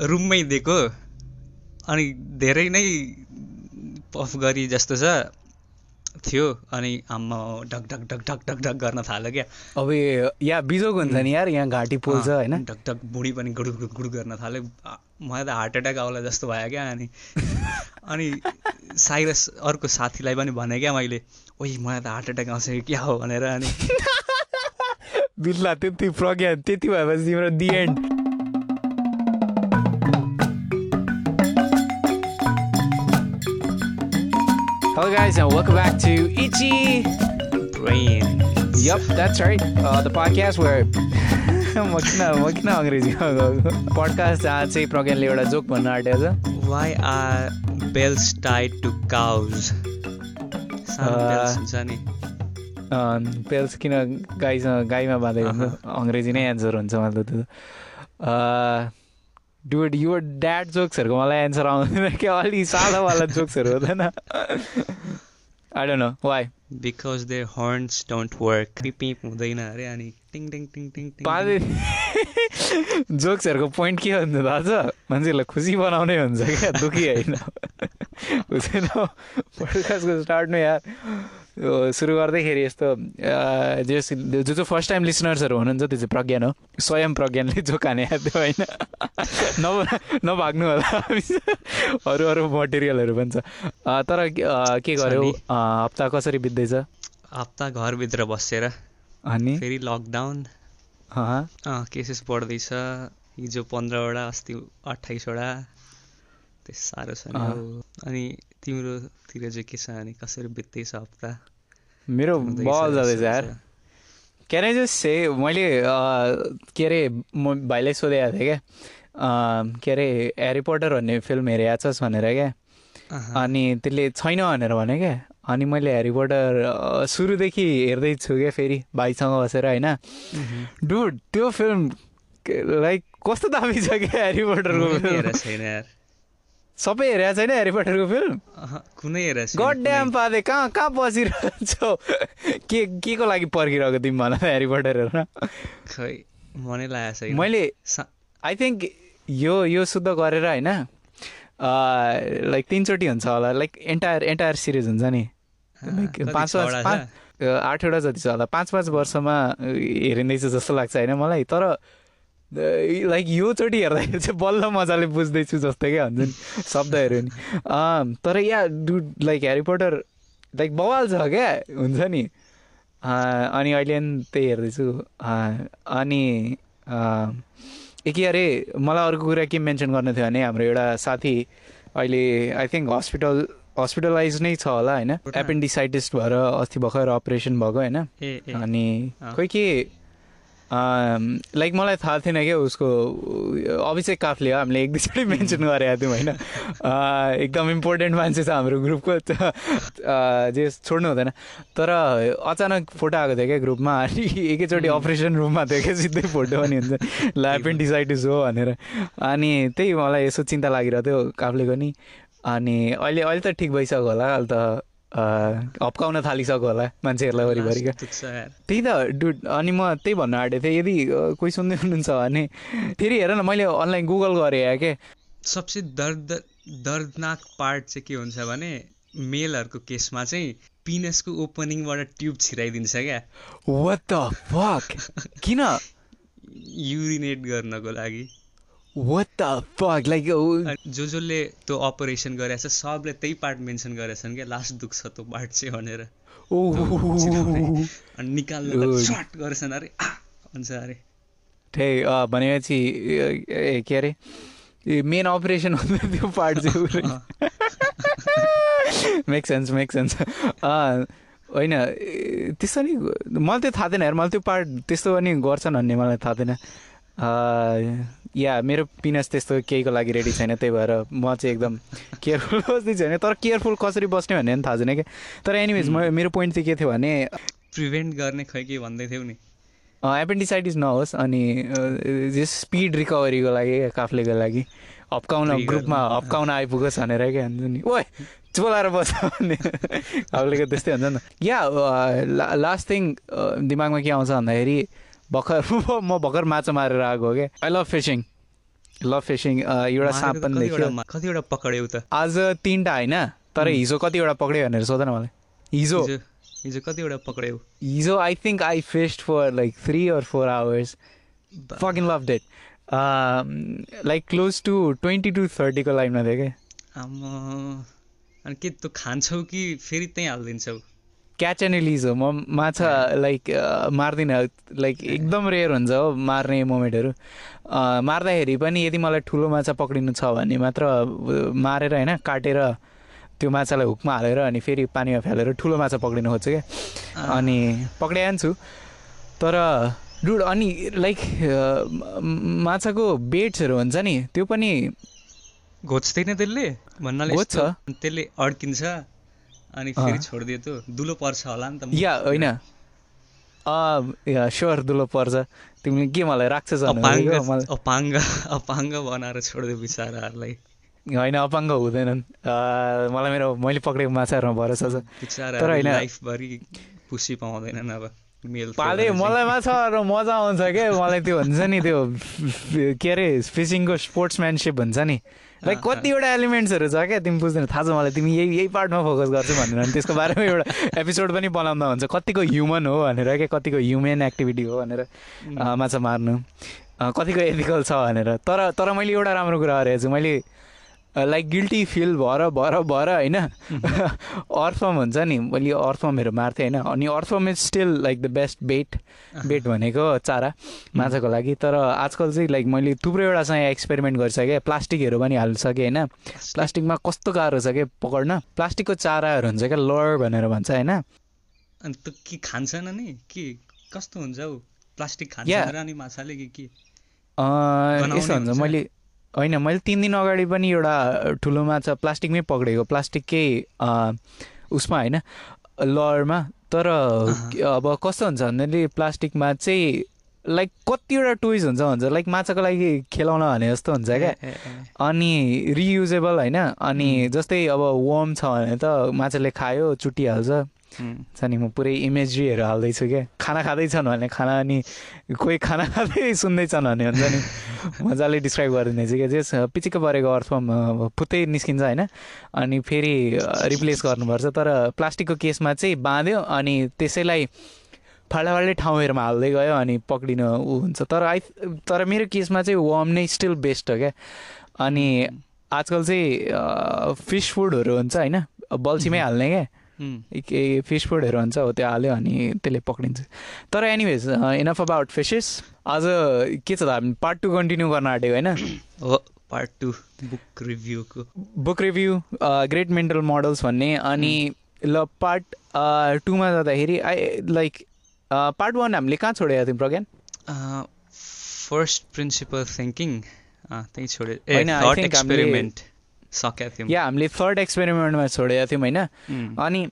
रुममै दिएको अनि धेरै नै पफ गरी जस्तो छ थियो अनि आम्मा ढक ढक ढक ढक ढक ढक गर्न थाल्यो क्या। अब यहाँ बिजोग हुन्छ नि यार यहाँ घाँटी पोल्छ होइन। ढक ढक बुढी पनि गुड गुड गर्न थाल्यो। मलाई त हार्ट एट्याक आउला जस्तो भयो क्या अनि। अनि साइरस अर्को साथीलाई पनि भने क्या मैले ओइ मलाई त हार्ट एट्याक आउँछ कि क्या हो? भनेर अनि। बिल्ला त्यति प्रज्ञा त्यति भएपछि तिम्रो the end. Guys and welcome back to Itchy. Brain Yep, that's right. Uh, the podcast where म किन म किन अङ्ग्रेजीमा गएको पडकास्ट जहाँ चाहिँ प्रज्ञानले एउटा जोक भन्न आँटेको छ why are bells tied to cows bells हुन्छ नि पेल्स किन गाईसँग गाईमा बाँधेको अङ्ग्रेजी नै एन्सर हुन्छ मतलब त्यो डुड यो ड्याड जोक्सहरूको मलाई एन्सर आउँदैन क्या अलि सादावाला जोक्सहरू हुँदैन I don't know? Why because they horns don't work पिप हुँदैन अरे अनि टिङ टिङ टिङ टिङ पाँच जोक्सहरूको पोइन्ट के हुन्छ थाहा छ मान्छेहरूलाई खुसी बनाउनै हुन्छ क्या दुःखी होइन हुँदैन पोडकास्टको स्टार्ट नै यार। सुरु गर्दैखेरि यस्तो जस जो जो फर्स्ट टाइम लिसनर्सहरू हुनुहुन्छ त्यो चाहिँ प्रज्ञान हो। स्वयं प्रज्ञानले जोक हाने त्यो होइन। न नभाग्नु होला। अरू अरू मटेरियलहरू पनि छ। तर के गर्यो? हप्ता कसरी बित्दैछ? हप्ता घरभित्र बसेर अनि? फेरि लकडाउन केसेस बढ्दैछ। हिजो पन्ध्रवटा अस्ति अठाइसवटा त्यो साह्रो छ। अनि तिम्रोतिर चाहिँ के छ अनि कसरी बित्दैछ हप्ता? मेरो बल जाँदैछ यार। आई जस्ट से मैले के अरे म भाइलाई सोधेको थिएँ क्या के अरे ह्यारी पोटर भन्ने फिल्म हेरेको छस् भनेर क्या। अनि त्यसले छैन भनेर भने क्या। अनि मैले ह्यारी पोटर सुरुदेखि हेर्दैछु क्या फेरि भाइसँग बसेर होइन। डुड त्यो फिल्म लाइक कस्तो दामी छ क्या ह्यारी पोटरको फिल्म छैन यार। सबै हेरेको छैन ह्यारी पोटरको फिल्म कुनै हेरेको गड ड्याम। पादे कहाँ कहाँ बसिरहेछौ के के को लागि पर्खिरहेको तिमी भन त ह्यारी पोटर हेर्न? खै मनै लागेको छैन। मैले आई थिङ्क यो यो शुद्ध गरेर होइन लाइक तिनचोटि हुन्छ होला लाइक एन्टायर एन्टायर सिरिज हुन्छ नि। पाँच पाँच आठवटा जति छ होला पाँच पाँच वर्षमा हेरिँदैछ जस्तो लाग्छ होइन मलाई तर लाइक योचोटि हेर्दाखेरि चाहिँ बल्ल मजाले बुझ्दैछु जस्तै क्या हुन्छ नि। शब्दहरू नि। तर yeah do like Harry Potter like बवाल छ क्या हुन्छ नि। अनि अहिले नि त्यही हेर्दैछु। अनि अँ, ए के अरे मलाई अर्को कुरा के मेन्सन गर्नु थियो भने हाम्रो एउटा साथी अहिले आई थिङ्क हस्पिटल हस्पिटलाइज नै छ होला होइन। एपेन्डिसाइटिस भएर अस्ति भर्खर अपरेसन भएको होइन। अनि। खोइ के लाइक मलाई थाहा थिएन क्या उसको अभिषेक काफले हो हामीले एक दुईचोटि मेन्सन गरेका थियौँ होइन? अँ, एकदम इम्पोर्टेन्ट मान्छे छ हाम्रो ग्रुपको अँ, जे छोड्नु हुँदैन। तर अचानक फोटो आएको थियो क्या ग्रुपमा अनि एकैचोटि अपरेसन रुममा थियो क्या सिधै फोटो पनि हुन्छ ल एपेन्डिसाइटिस हो भनेर। अनि त्यही मलाई यसो चिन्ता लागिरहेको थियो काफ्लेको नि अनि अहिले अहिले त ठिक भइसक्यो होला अहिले त हप्काउन थालिसक्यो होला मान्छेहरूलाई वरिपरि क्या लास्ट दुख्छ यार त्यही त डुड अनि म त्यही भन्नु आँटेको थिएँ यदि कोही सुन्दै हुनुहुन्छ भने फेरि हेर न मैले अनलाइन गुगल गरेँ या के सबसे दर्द दर्दनाक पार्ट चाहिँ के हुन्छ भने मेलहरूको केसमा चाहिँ पिनसको ओपनिङबाट ट्युब छिराइदिन्छ क्या। वाट द फक किन? युरिनेट गर्नको लागि। वाट द फक लाइक जो जसले त्यो अपरेसन गरेछ सबले त्यही पार्ट मेन्सन गरेछन् क्या लास्ट दुख्छ त्यो पार्ट चाहिँ भनेर। अनि निकाल्नु। सर्ट गरेछन् अरे भन्छ अरे। त्यही भनेपछि ए, के अरे? मेन अपरेसन हुँदा त्यो पार्ट चाहिँ मेक सेन्स मेक सेन्स होइन त्यस्तो नि मलाई त्यो थाहा थिएन यार मलाई त्यो पार्ट त्यस्तो पनि गर्छन् भन्ने मलाई थाहा थिएन। या मेरो पिनस त्यस्तो केहीको लागि रेडी छैन त्यही भएर म चाहिँ एकदम केयरफुल बस्दै छैन। तर केयरफुल कसरी बस्ने भन्ने पनि थाहा छैन क्या। तर एनिवेज म मेरो पोइन्ट चाहिँ के थियो भने प्रिभेन्ट गर्ने खै के भन्दै थियौ नि? एपेन्डिसाइटिस नहोस् अनि जस स्पिड रिकभरीको लागि काफ्लेको लागि हप्काउन ग्रुपमा हप्काउन आइपुगोस् भनेर क्या हुन्छ नि। ओए चोलाएर बस्छ भन्ने। काफ्लेको त्यस्तै हुन्छ नि त। या लास्ट थिङ दिमागमा के आउँछ भन्दाखेरि भर्खर म भर्खर माछा मारेर आएको हो क्या I love fishing love fishing एउटा साँप पनि देख्यो। कतिवटा पक्रियौ त? आज तिनवटा होइन तर हिजो कतिवटा पक्रियो भनेर सोध न मलाई। हिजो। हिजो कतिवटा पक्रियौ हिजो I think I fished for like three or four hours fucking love that like close to twenty to थर्टीको लाइनमा थियो क्या अनि के तँ खान्छौ कि फेरि त्यहीँ हालिदिन्छौ? क्याच एन्ड रिलिज हो। म माछा लाइक मार्दिनँ लाइक एकदम रेयर हुन्छ हो मार्ने मोमेन्टहरू। मार्दाखेरि पनि यदि मलाई ठुलो माछा पक्रिनु छ भने मात्र मारेर होइन काटेर त्यो माछालाई हुकमा हालेर अनि फेरि पानीमा फ्यालेर ठुलो माछा पक्रिनु खोज्छु क्या। अनि पक्रिहाल्छु तर डुड अनि लाइक माछाको बेट्सहरू हुन्छ नि त्यो पनि घोच्दैन त्यसले? भन्नाले घोच्छ। यस्तो, त्यसले अड्किन्छ। अनि। फेरि छोडिदियो त दुलो पर्छ होला नि त या होइन। स्योर दुलो पर्छ। तिमीले के मलाई भन्नु अपाङ्ग अपाङ्ग बनाएर छोडिदियो बिचराहरूलाई। होइन अपाङ्ग हुँदैनन्। मलाई मेरो मैले पक्रेको माछाहरूमा भरोसा छ। तर होइन- लाइफभरि खुसी पाउँदैनन् अब। पाले मलाई माछाहरू मजा आउँछ क्या मलाई त्यो हुन्छ नि त्यो के अरे फिसिङको स्पोर्ट्सम्यानसिप हुन्छ नि। लाइक अँ। कतिवटा एलिमेन्ट्सहरू छ क्या तिमी बुझ्दैन थाहा छ मलाई तिमी यही यही पार्टमा फोकस गर्छौ भनेर। अनि त्यसको बारेमा एउटा एपिसोड पनि बनाउँदा हुन्छ। कतिको ह्युमन हो भनेर क्या कतिको ह्युमेन एक्टिभिटी हो भनेर अँ, माछा मार्नु। कतिको एथिकल छ भनेर। तर तर मैले एउटा राम्रो कुरा गरेको छु। मैले लाइक गिल्टी फिल भएर भएर भएर होइन? अर्थफर्म हुन्छ नि मैले अर्थफर्महरू मार्थेँ होइन? अनि earthworm is still like the best bait bait भनेको चारा माछाको लागि। तर आजकल चाहिँ लाइक मैले थुप्रैवटासँग एक्सपेरिमेन्ट गरिसकेँ। प्लास्टिकहरू पनि हालिसकेँ होइन? प्लास्टिकमा कस्तो गाह्रो छ क्या पकड्न? प्लास्टिकको चाराहरू हुन्छ क्या लर भनेर भन्छ होइन? अनि त के खान्छन् नि के कस्तो हुन्छ हौ? प्लास्टिक खान्छ माछाले कि के? यस्तो हुन्छ हुन्छ? मैले होइन मैले तिन दिन अगाडि पनि एउटा ठुलो माछा प्लास्टिकमै पक्रेको प्लास्टिककै उसमा होइन लरमा तर अब कस्तो हुन्छ भन्दाखेरि प्लास्टिकमा चाहिँ लाइक कतिवटा टोइज हुन्छ भन्छ लाइक माछाको लागि खेलाउन भने जस्तो हुन्छ क्या। अनि रियुजेबल होइन अनि जस्तै अब वर्म छ भने त माछाले खायो चुटिहाल्छ छ नि म पुरै इमेजरीहरू हाल्दैछु क्या खाना खाँदैछन् भने खाना अनि कोही खाना खाँदै सुन्दैछन् भने हुन्छ नि मजाले डिस्क्राइब गरिदिँदैछु क्या जस पिचिक्क परेको अर्थफर्म अब फुत्तै निस्किन्छ होइन अनि फेरि रिप्लेस गर्नुपर्छ तर प्लास्टिकको केसमा चाहिँ बाँध्यो अनि त्यसैलाई फाल्टै फाल्टै ठाउँहरूमा हाल्दै गयो अनि पक्रिन ऊ हुन्छ तर आई तर मेरो केसमा चाहिँ वर्म नै स्टिल बेस्ट हो क्या अनि आजकल चाहिँ फिस फुडहरू हुन्छ होइन बल्छीमै हाल्ने क्या के फिस फुडहरू हुन्छ हो त्यो हाल्यो अनि त्यसले पक्रिन्छ। तर एनिवेज इनफ अबाउट फिसेस आज के छ त हामी पार्ट टू कन्टिन्यू गर्न आँटेको होइन? हो part two book रिभ्यूको book review great mental models भन्ने अनि ल पार्ट टूमा जाँदाखेरि आई लाइक पार्ट वान हामीले कहाँ छोडेको थियौँ प्रज्ञान फर्स्ट प्रिन्सिपल थिङ्किङ त्यहीँ छोडे होइन, एक्सपेरिमेन्ट सकेका थियौँ। या हामीले थर्ड एक्सपेरिमेन्टमा छोडेका थियौँ होइन? अनि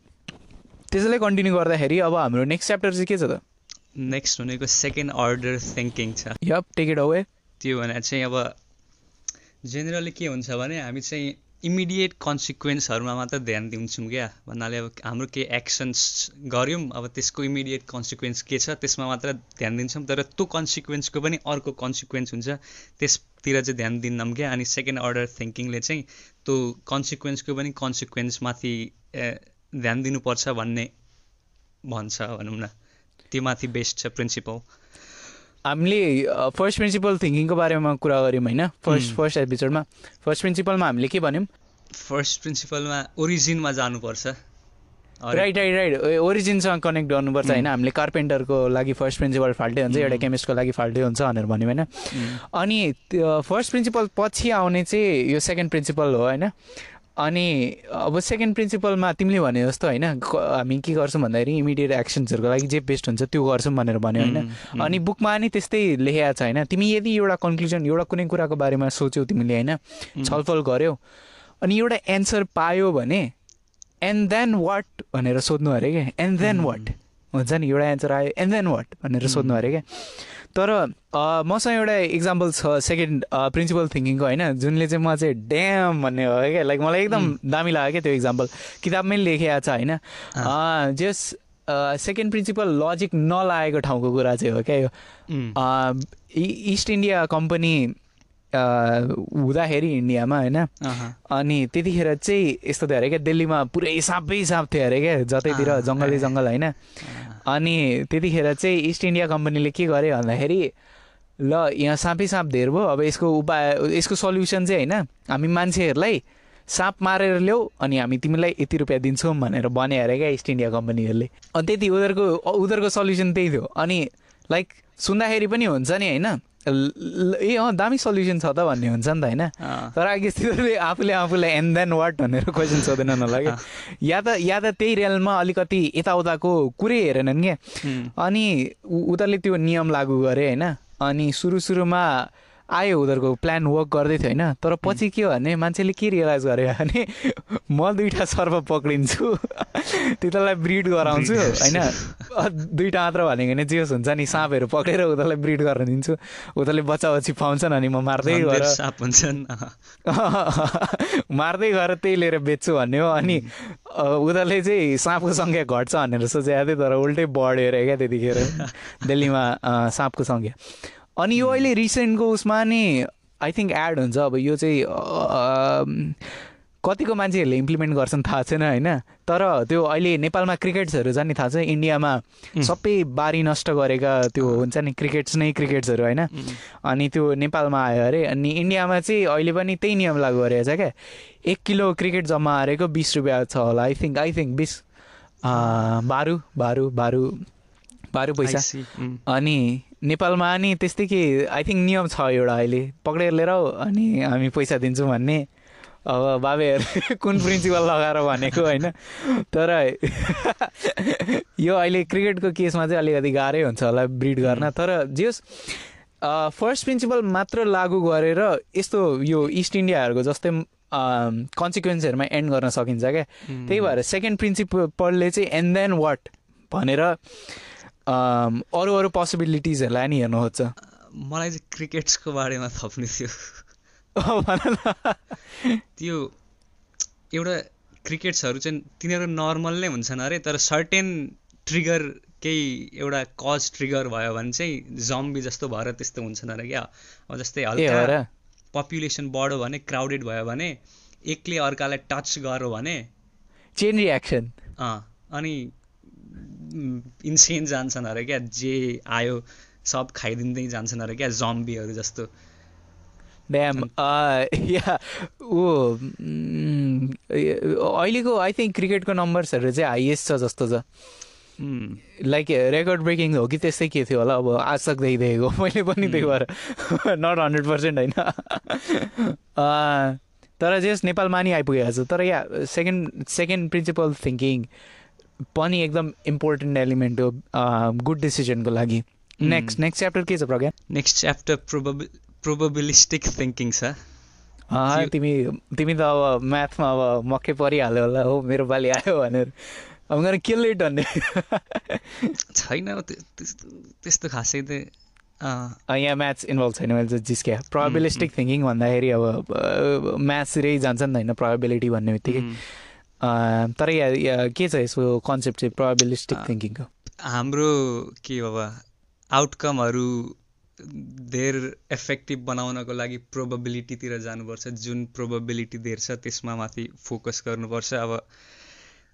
त्यसैलाई कन्टिन्यू गर्दाखेरि अब हाम्रो नेक्स्ट च्याप्टर चाहिँ के छ त? नेक्स्ट भनेको सेकेन्ड अर्डर थिङ्किङ छ। यप टेक इट अवे त्यो भने चाहिँ अब जेनरली के हुन्छ भने हामी चाहिँ इमिडिएट कन्सिक्वेन्सहरूमा मात्र ध्यान दिन्छौँ क्या। भन्नाले अब हाम्रो केही एक्सन्स गऱ्यौँ अब त्यसको इमिडिएट कन्सिक्वेन्स के छ त्यसमा मात्र ध्यान दिन्छौँ तर त्यो कन्सिक्वेन्सको पनि अर्को कन्सिक्वेन्स हुन्छ। त्यसतिर चाहिँ ध्यान दिन्नौँ क्या अनि सेकेन्ड अर्डर थिङ्किङले चाहिँ त्यो कन्सिक्वेन्सको पनि कन्सिक्वेन्समाथि ध्यान दिनुपर्छ भन्ने भन्छ भनौँ न। त्यो माथि बेस्ट छ प्रिन्सिपल हामीले फर्स्ट प्रिन्सिपल थिङ्किङको बारेमा कुरा गऱ्यौँ होइन? फर्स्ट. फर्स्ट एपिसोडमा फर्स्ट प्रिन्सिपलमा हामीले के भन्यौँ? फर्स्ट प्रिन्सिपलमा ओरिजिनमा जानुपर्छ। राइट राइट राइट ओरिजिनसँग कनेक्ट गर्नुपर्छ होइन? हामीले कार्पेन्टरको लागि फर्स्ट प्रिन्सिपल फाल्टै हुन्छ एउटा केमिस्टको लागि फाल्टै हुन्छ भनेर भन्यौँ होइन? अनि फर्स्ट प्रिन्सिपल पछि आउने चाहिँ यो सेकेन्ड प्रिन्सिपल हो होइन? अनि अब सेकेन्ड प्रिन्सिपलमा तिमीले भने जस्तो होइन? हामी के गर्छौँ भन्दाखेरि इमिडिएट एक्सन्सहरूको लागि जे बेस्ट हुन्छ त्यो गर्छौँ भनेर भन्यो होइन? अनि बुकमा नि त्यस्तै लेखेको छ होइन? तिमी यदि एउटा कन्क्लुजन एउटा कुनै कुराको बारेमा सोच्यौ तिमीले होइन? छलफल गऱ्यौ अनि एउटा एन्सर पायो भने एन्ड देन वाट भनेर सोध्नु अरे क्या एन्ड देन. वाट हुन्छ नि एउटा एन्सर आयो एन्ड देन वाट भनेर सोध्नु अरे क्या तर मसँग एउटा इक्जाम्पल छ सेकेन्ड प्रिन्सिपल थिङ्किङको होइन? जुनले चाहिँ म चाहिँ ड्याम भन्ने हो क्या लाइक मलाई एकदम दामी लाग्यो क्या त्यो इक्जाम्पल किताबमै लेखेको छ होइन? जस सेकेन्ड प्रिन्सिपल लजिक नलागेको ठाउँको कुरा चाहिँ हो क्या यो इस्ट इन्डिया कम्पनी हुँदाखेरि इन्डियामा होइन। अनि त्यतिखेर चाहिँ यस्तो थियो अरे क्या दिल्लीमा पुरै साँपै साँप थियो अरे क्या जतैतिर जङ्गलै। जङ्गल होइन। अनि त्यतिखेर चाहिँ इस्ट इन्डिया कम्पनीले के गर्यो भन्दाखेरि ल यहाँ साँपै साँप धेर भयो अब यसको उपाय यसको सल्युसन चाहिँ होइन हामी मान्छेहरूलाई साँप मारेर ल्याऊ अनि हामी तिमीलाई यति रुपियाँ दिन्छौँ भनेर भने अरे क्या इस्ट इन्डिया कम्पनीहरूले। अनि त्यति उनीहरूको उनीहरूको सल्युसन त्यही थियो। अनि लाइक सुन्दाखेरि पनि हुन्छ नि होइन ए अँ दामी सल्युसन छ त भन्ने हुन्छ नि त होइन? तर आगे तिनीहरूले आफूले आफूलाई एन्ड देन वाट भनेर क्वेसन सोधेनन् होला क्या या त या त त्यही रेलमा अलिकति यताउताको कुरै हेरेनन् क्या अनि उ- उनीहरूले त्यो नियम लागू गरे होइन? अनि सुरु सुरुमा आयो उनीहरूको प्लान वर्क गर्दै थियो होइन? तर पछि के हो भने मान्छेले के रियलाइज गर्यो भने म दुइटा सर्प पक्रिन्छु। तिनीहरूलाई ब्रिड गराउँछु होइन? दुइटा मात्र भनेको भने जे होस् हुन्छ नि साँपहरू पक्रेर उनीहरूलाई ब्रिड गर्न दिन्छु। उनीहरूले बच्चा बच्ची पाउँछन् अनि म मार्दै गएर साप हुन्छन्। मार्दै गएर त्यही लिएर बेच्छु भन्ने हो अनि उनीहरूले चाहिँ साँपको सङ्ख्या घट्छ भनेर सोचेको थियो तर उल्टै बढ्यो अरे क्या त्यतिखेर। दिल्लीमा साँपको सङ्ख्या। अनि यो अहिले रिसेन्टको उसमा नि आई थिङ्क एड हुन्छ अब यो चाहिँ कतिको मान्छेहरूले इम्प्लिमेन्ट गर्छन् थाहा छैन होइन? तर त्यो अहिले नेपालमा क्रिकेट्सहरू छ नि थाहा छ? इन्डियामा सबै बारी नष्ट गरेका त्यो हुन्छ नि क्रिकेट्स नै क्रिकेट्सहरू होइन? अनि त्यो नेपालमा आयो अरे अनि इन्डियामा चाहिँ अहिले पनि त्यही नियम लागू गरेको छ क्या। एक किलो क्रिकेट जम्मा हारेको बिस रुपियाँ छ होला आई थिङ्क आई थिङ्क बिस बारु बारु बारु बारु पैसा। अनि नेपालमा नि त्यस्तै के आई थिङ्क नियम छ एउटा अहिले। पक्रेर लिएर अनि हामी पैसा दिन्छौँ भन्ने। अब बाबेहरूले कुन प्रिन्सिपल लगाएर भनेको होइन। तर यो अहिले क्रिकेटको केसमा चाहिँ अलिकति गाह्रै हुन्छ होला ब्रिड गर्न। तर जे होस् फर्स्ट प्रिन्सिपल मात्र लागू गरेर यस्तो यो इस्ट इन्डियाहरूको जस्तै कन्सिक्वेन्सहरूमा एन्ड गर्न सकिन्छ क्या। त्यही भएर सेकेन्ड प्रिन्सिपलले चाहिँ एन्ड देन वाट भनेर अरू अरू पोसिबिलिटिजहरूलाई नि हेर्नु खोज्छ मलाई चाहिँ क्रिकेट्सको बारेमा थप्नु थियो। त्यो एउटा क्रिकेट्सहरू चाहिँ तिनीहरू नर्मल नै हुन्छन् अरे तर सर्टेन ट्रिगर केही एउटा कज ट्रिगर भयो भने चाहिँ जम्बी जस्तो भएर त्यस्तो हुन्छन् अरे क्या? अब जस्तै हल्का भएर पपुलेसन बढ्यो भने क्राउडेड भयो भने एकले अर्कालाई टच गर्यो भने चेन रियाक्सन अँ अनि इन्सेन जान्छन् अरे क्या जे आयो सब खाइदिँदै जान्छन् अरे क्या जम्बीहरू जस्तो। ड्याम या ऊ अहिलेको आई थिङ्क क्रिकेटको नम्बर्सहरू चाहिँ हाइएस्ट छ जस्तो छ। लाइक रेकर्ड ब्रेकिङ हो कि त्यस्तै के थियो होला अब आज तक देखिदिएको मैले पनि त्यही भएर। नट हन्ड्रेड पर्सेन्ट होइन। अँ, तर जस नेपालमा नि आइपुगेको छ। तर yeah second second principle thinking पनि एकदम इम्पोर्टेन्ट एलिमेन्ट हो गुड डिसिजनको लागि। नेक्स्ट नेक्स्ट च्याप्टर के छ प्रज्ञा? नेक्स्ट च्याप्टर प्रोबेबि प्रोबेबिलिस्टिक थिङ्किङ छ तिमी तिमी त अब म्याथमा अब मक्कै परिहाल्यो होला हो मेरो पालि आयो भनेर। अब गएर किल इट भन्ने। छैन त्यस्तो खासै त यहाँ म्याथ्स इन्भल्भ छैन मैले चाहिँ जिस्क्या प्रोबेबिलिस्टिक थिङ्किङ भन्दाखेरि अब म्याथ्सतिरै जान्छ नि त होइन प्रोबेबिलिटी भन्ने बित्तिकै। अँ, तर या के छ यसको कन्सेप्ट चाहिँ प्रोबेबिलिस्टिक थिङ्किङको हाम्रो के अब आउटकमहरू धेर इफेक्टिभ बनाउनको लागि प्रोबेबिलिटीतिर जानुपर्छ जुन प्रोबेबिलिटी धेर छ त्यसमा माथि फोकस गर्नुपर्छ। अब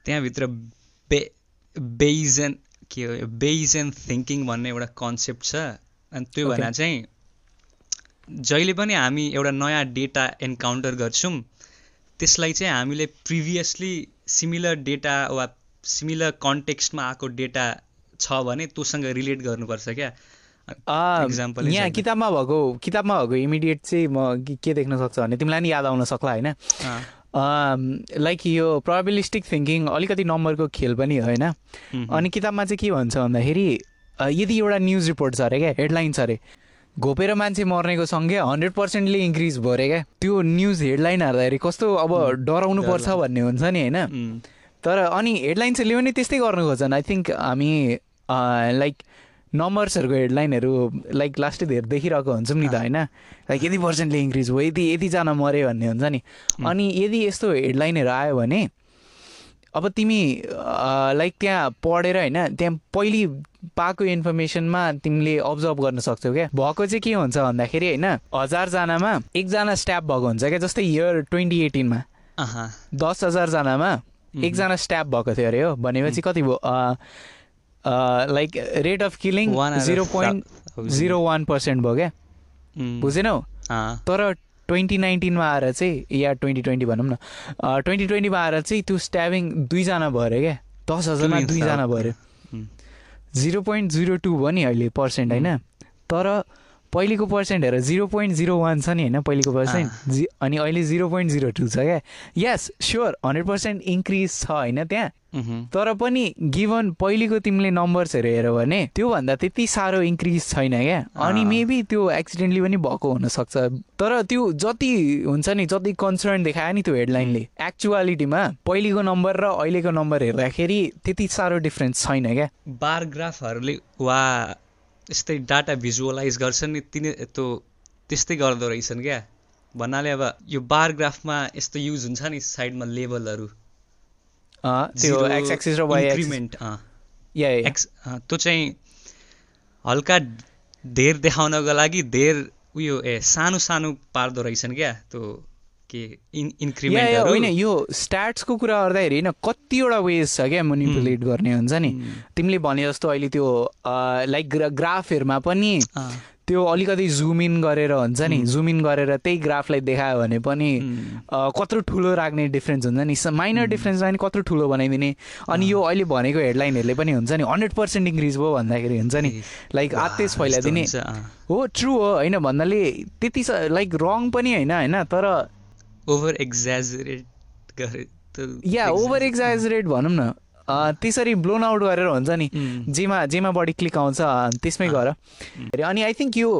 त्यहाँभित्र बे बेइजन के हो बेइजन थिङ्किङ भन्ने एउटा कन्सेप्ट छ। अनि त्यो Okay. भन्दा चाहिँ जहिले पनि हामी एउटा नयाँ डेटा एन्काउन्टर गर्छौँ त्यसलाई चाहिँ हामीले प्रिभियसली सिमिलर डेटा वा सिमिलर कन्टेक्स्टमा आएको डेटा छ भने त्योसँग रिलेट गर्नुपर्छ क्या। Example-ै यहाँ। किताबमा भएको किताबमा भएको इमिडिएट चाहिँ म के- देख्न सक्छ भने तिमीलाई नि याद आउन सक्ला होइन। लाइक यो प्रोबेबिलिस्टिक थिङ्किङ अलिकति नम्बरको खेल पनि हो होइन अनि किताबमा चाहिँ के भन्छ भन्दाखेरि यदि एउटा न्युज रिपोर्ट छ अरे क्या हेडलाइन छ अरे। घोपेर मान्छे मर्नेको सङ्ख्या हन्ड्रेड पर्सेन्टले इन्क्रिज भयो अरे क्या? त्यो न्युज हेडलाइन हेर्दाखेरि कस्तो अब डराउनु पर्छ भन्ने हुन्छ नि होइन? तर अनि हेडलाइन्सहरूले पनि त्यस्तै गर्नु खोज्छन्। आई थिङ्क हामी लाइक नम्बर्सहरूको हेडलाइनहरू लाइक लास्टै धेर देखिरहेको हुन्छौँ नि त होइन? लाइक यति पर्सेन्टले इन्क्रिज भयो यति यतिजना मऱ्यो भन्ने हुन्छ नि। अनि यदि यस्तो हेडलाइनहरू आयो भने अब तिमी लाइक त्यहाँ पढेर होइन त्यहाँ पहिले पाएको इन्फर्मेसनमा तिमीले अब्जर्भ गर्न सक्छौ क्या। भएको चाहिँ के हुन्छ भन्दाखेरि होइन हजारजनामा एकजना स्ट्याप भएको हुन्छ क्या जस्तै इयर ट्वेन्टी एटिनमा दस हजारजनामा एकजना स्ट्याप भएको थियो अरे हो भनेपछि कति भयो like rate of killing zero point. Zero one percent भयो क्या। बुझेनौ? तर ट्वेन्टी नाइन्टिनमा आएर चाहिँ या ट्वेन्टी ट्वेन्टी भनौँ न ट्वेन्टी ट्वेन्टीमा आएर चाहिँ त्यो स्ट्याबिङ दुईजना भयो अरे क्या। दस हजारमा दुईजना भयो अरे. जिरो पोइन्ट जिरो टू भयो नि अहिले पर्सेन्ट होइन? तर पहिलेको पर्सेन्ट हेर जिरो पोइन्ट जिरो वान छ नि होइन पहिलेको पर्सेन्ट जि अनि अहिले जिरो पोइन्ट जिरो टू छ क्या? Yes sure hundred percent increase छ होइन त्यहाँ। तर पनि गिभन पहिलेको तिमीले नम्बर्सहरू हेऱ्यौ भने त्योभन्दा त्यति साह्रो इन्क्रिज छैन क्या। अनि। मेबी त्यो एक्सिडेन्टली पनि भएको हुनसक्छ। तर त्यो जति हुन्छ नि जति कन्सर्न देखायो नि त्यो हेडलाइनले एक्चुअलिटीमा पहिलेको नम्बर र अहिलेको नम्बर हेर्दाखेरि त्यति साह्रो डिफ्रेन्स छैन क्या। बार ग्राफहरूले वा यस्तै डाटा भिजुअलाइज गर्छन् नि तिनी त्यो त्यस्तै गर्दो रहेछन् क्या। भन्नाले अब यो बार ग्राफमा यस्तो युज हुन्छ नि साइडमा लेभलहरू अँ, त्यो एक्स एक्सिस र वाइ इन्क्रिमेन्ट या। एक्स त्यो चाहिँ हल्का धेर देखाउनको लागि धेर उयो ए सानो सानो पार्दो रहेछन् क्या त्यो के इन इन्क्रिमेन्टहरू होइन यो स्ट्याट्सको कुरा गर्दाखेरि होइन कतिवटा वेज छ क्या मोनिपुलेट गर्ने हुन्छ नि। तिमीले भने जस्तो अहिले त्यो लाइक ग्राफहरूमा पनि त्यो अलिकति जुम इन गरेर हुन्छ नि जुम इन गरेर त्यही ग्राफलाई देखायो भने पनि कत्रो ठुलो राख्ने डिफ्रेन्स हुन्छ नि माइनर डिफ्रेन्सलाई पनि कत्रो ठुलो बनाइदिने। अनि यो अहिले भनेको हेडलाइनहरूले पनि हुन्छ नि हन्ड्रेड पर्सेन्ट इन्क्रिज भयो भन्दाखेरि हुन्छ नि लाइक आत्तेज फैलाइदिने। हो ट्रु हो होइन भन्नाले त्यति लाइक रङ पनि होइन होइन तर ओभर एक्जाजरेट या ओभर एक्जाजरेट भनौँ न। त्यसरी ब्लोन आउट गरेर हुन्छ नि जेमा जेमा बढी क्लिक आउँछ त्यसमै गर। अनि आई थिङ्क यो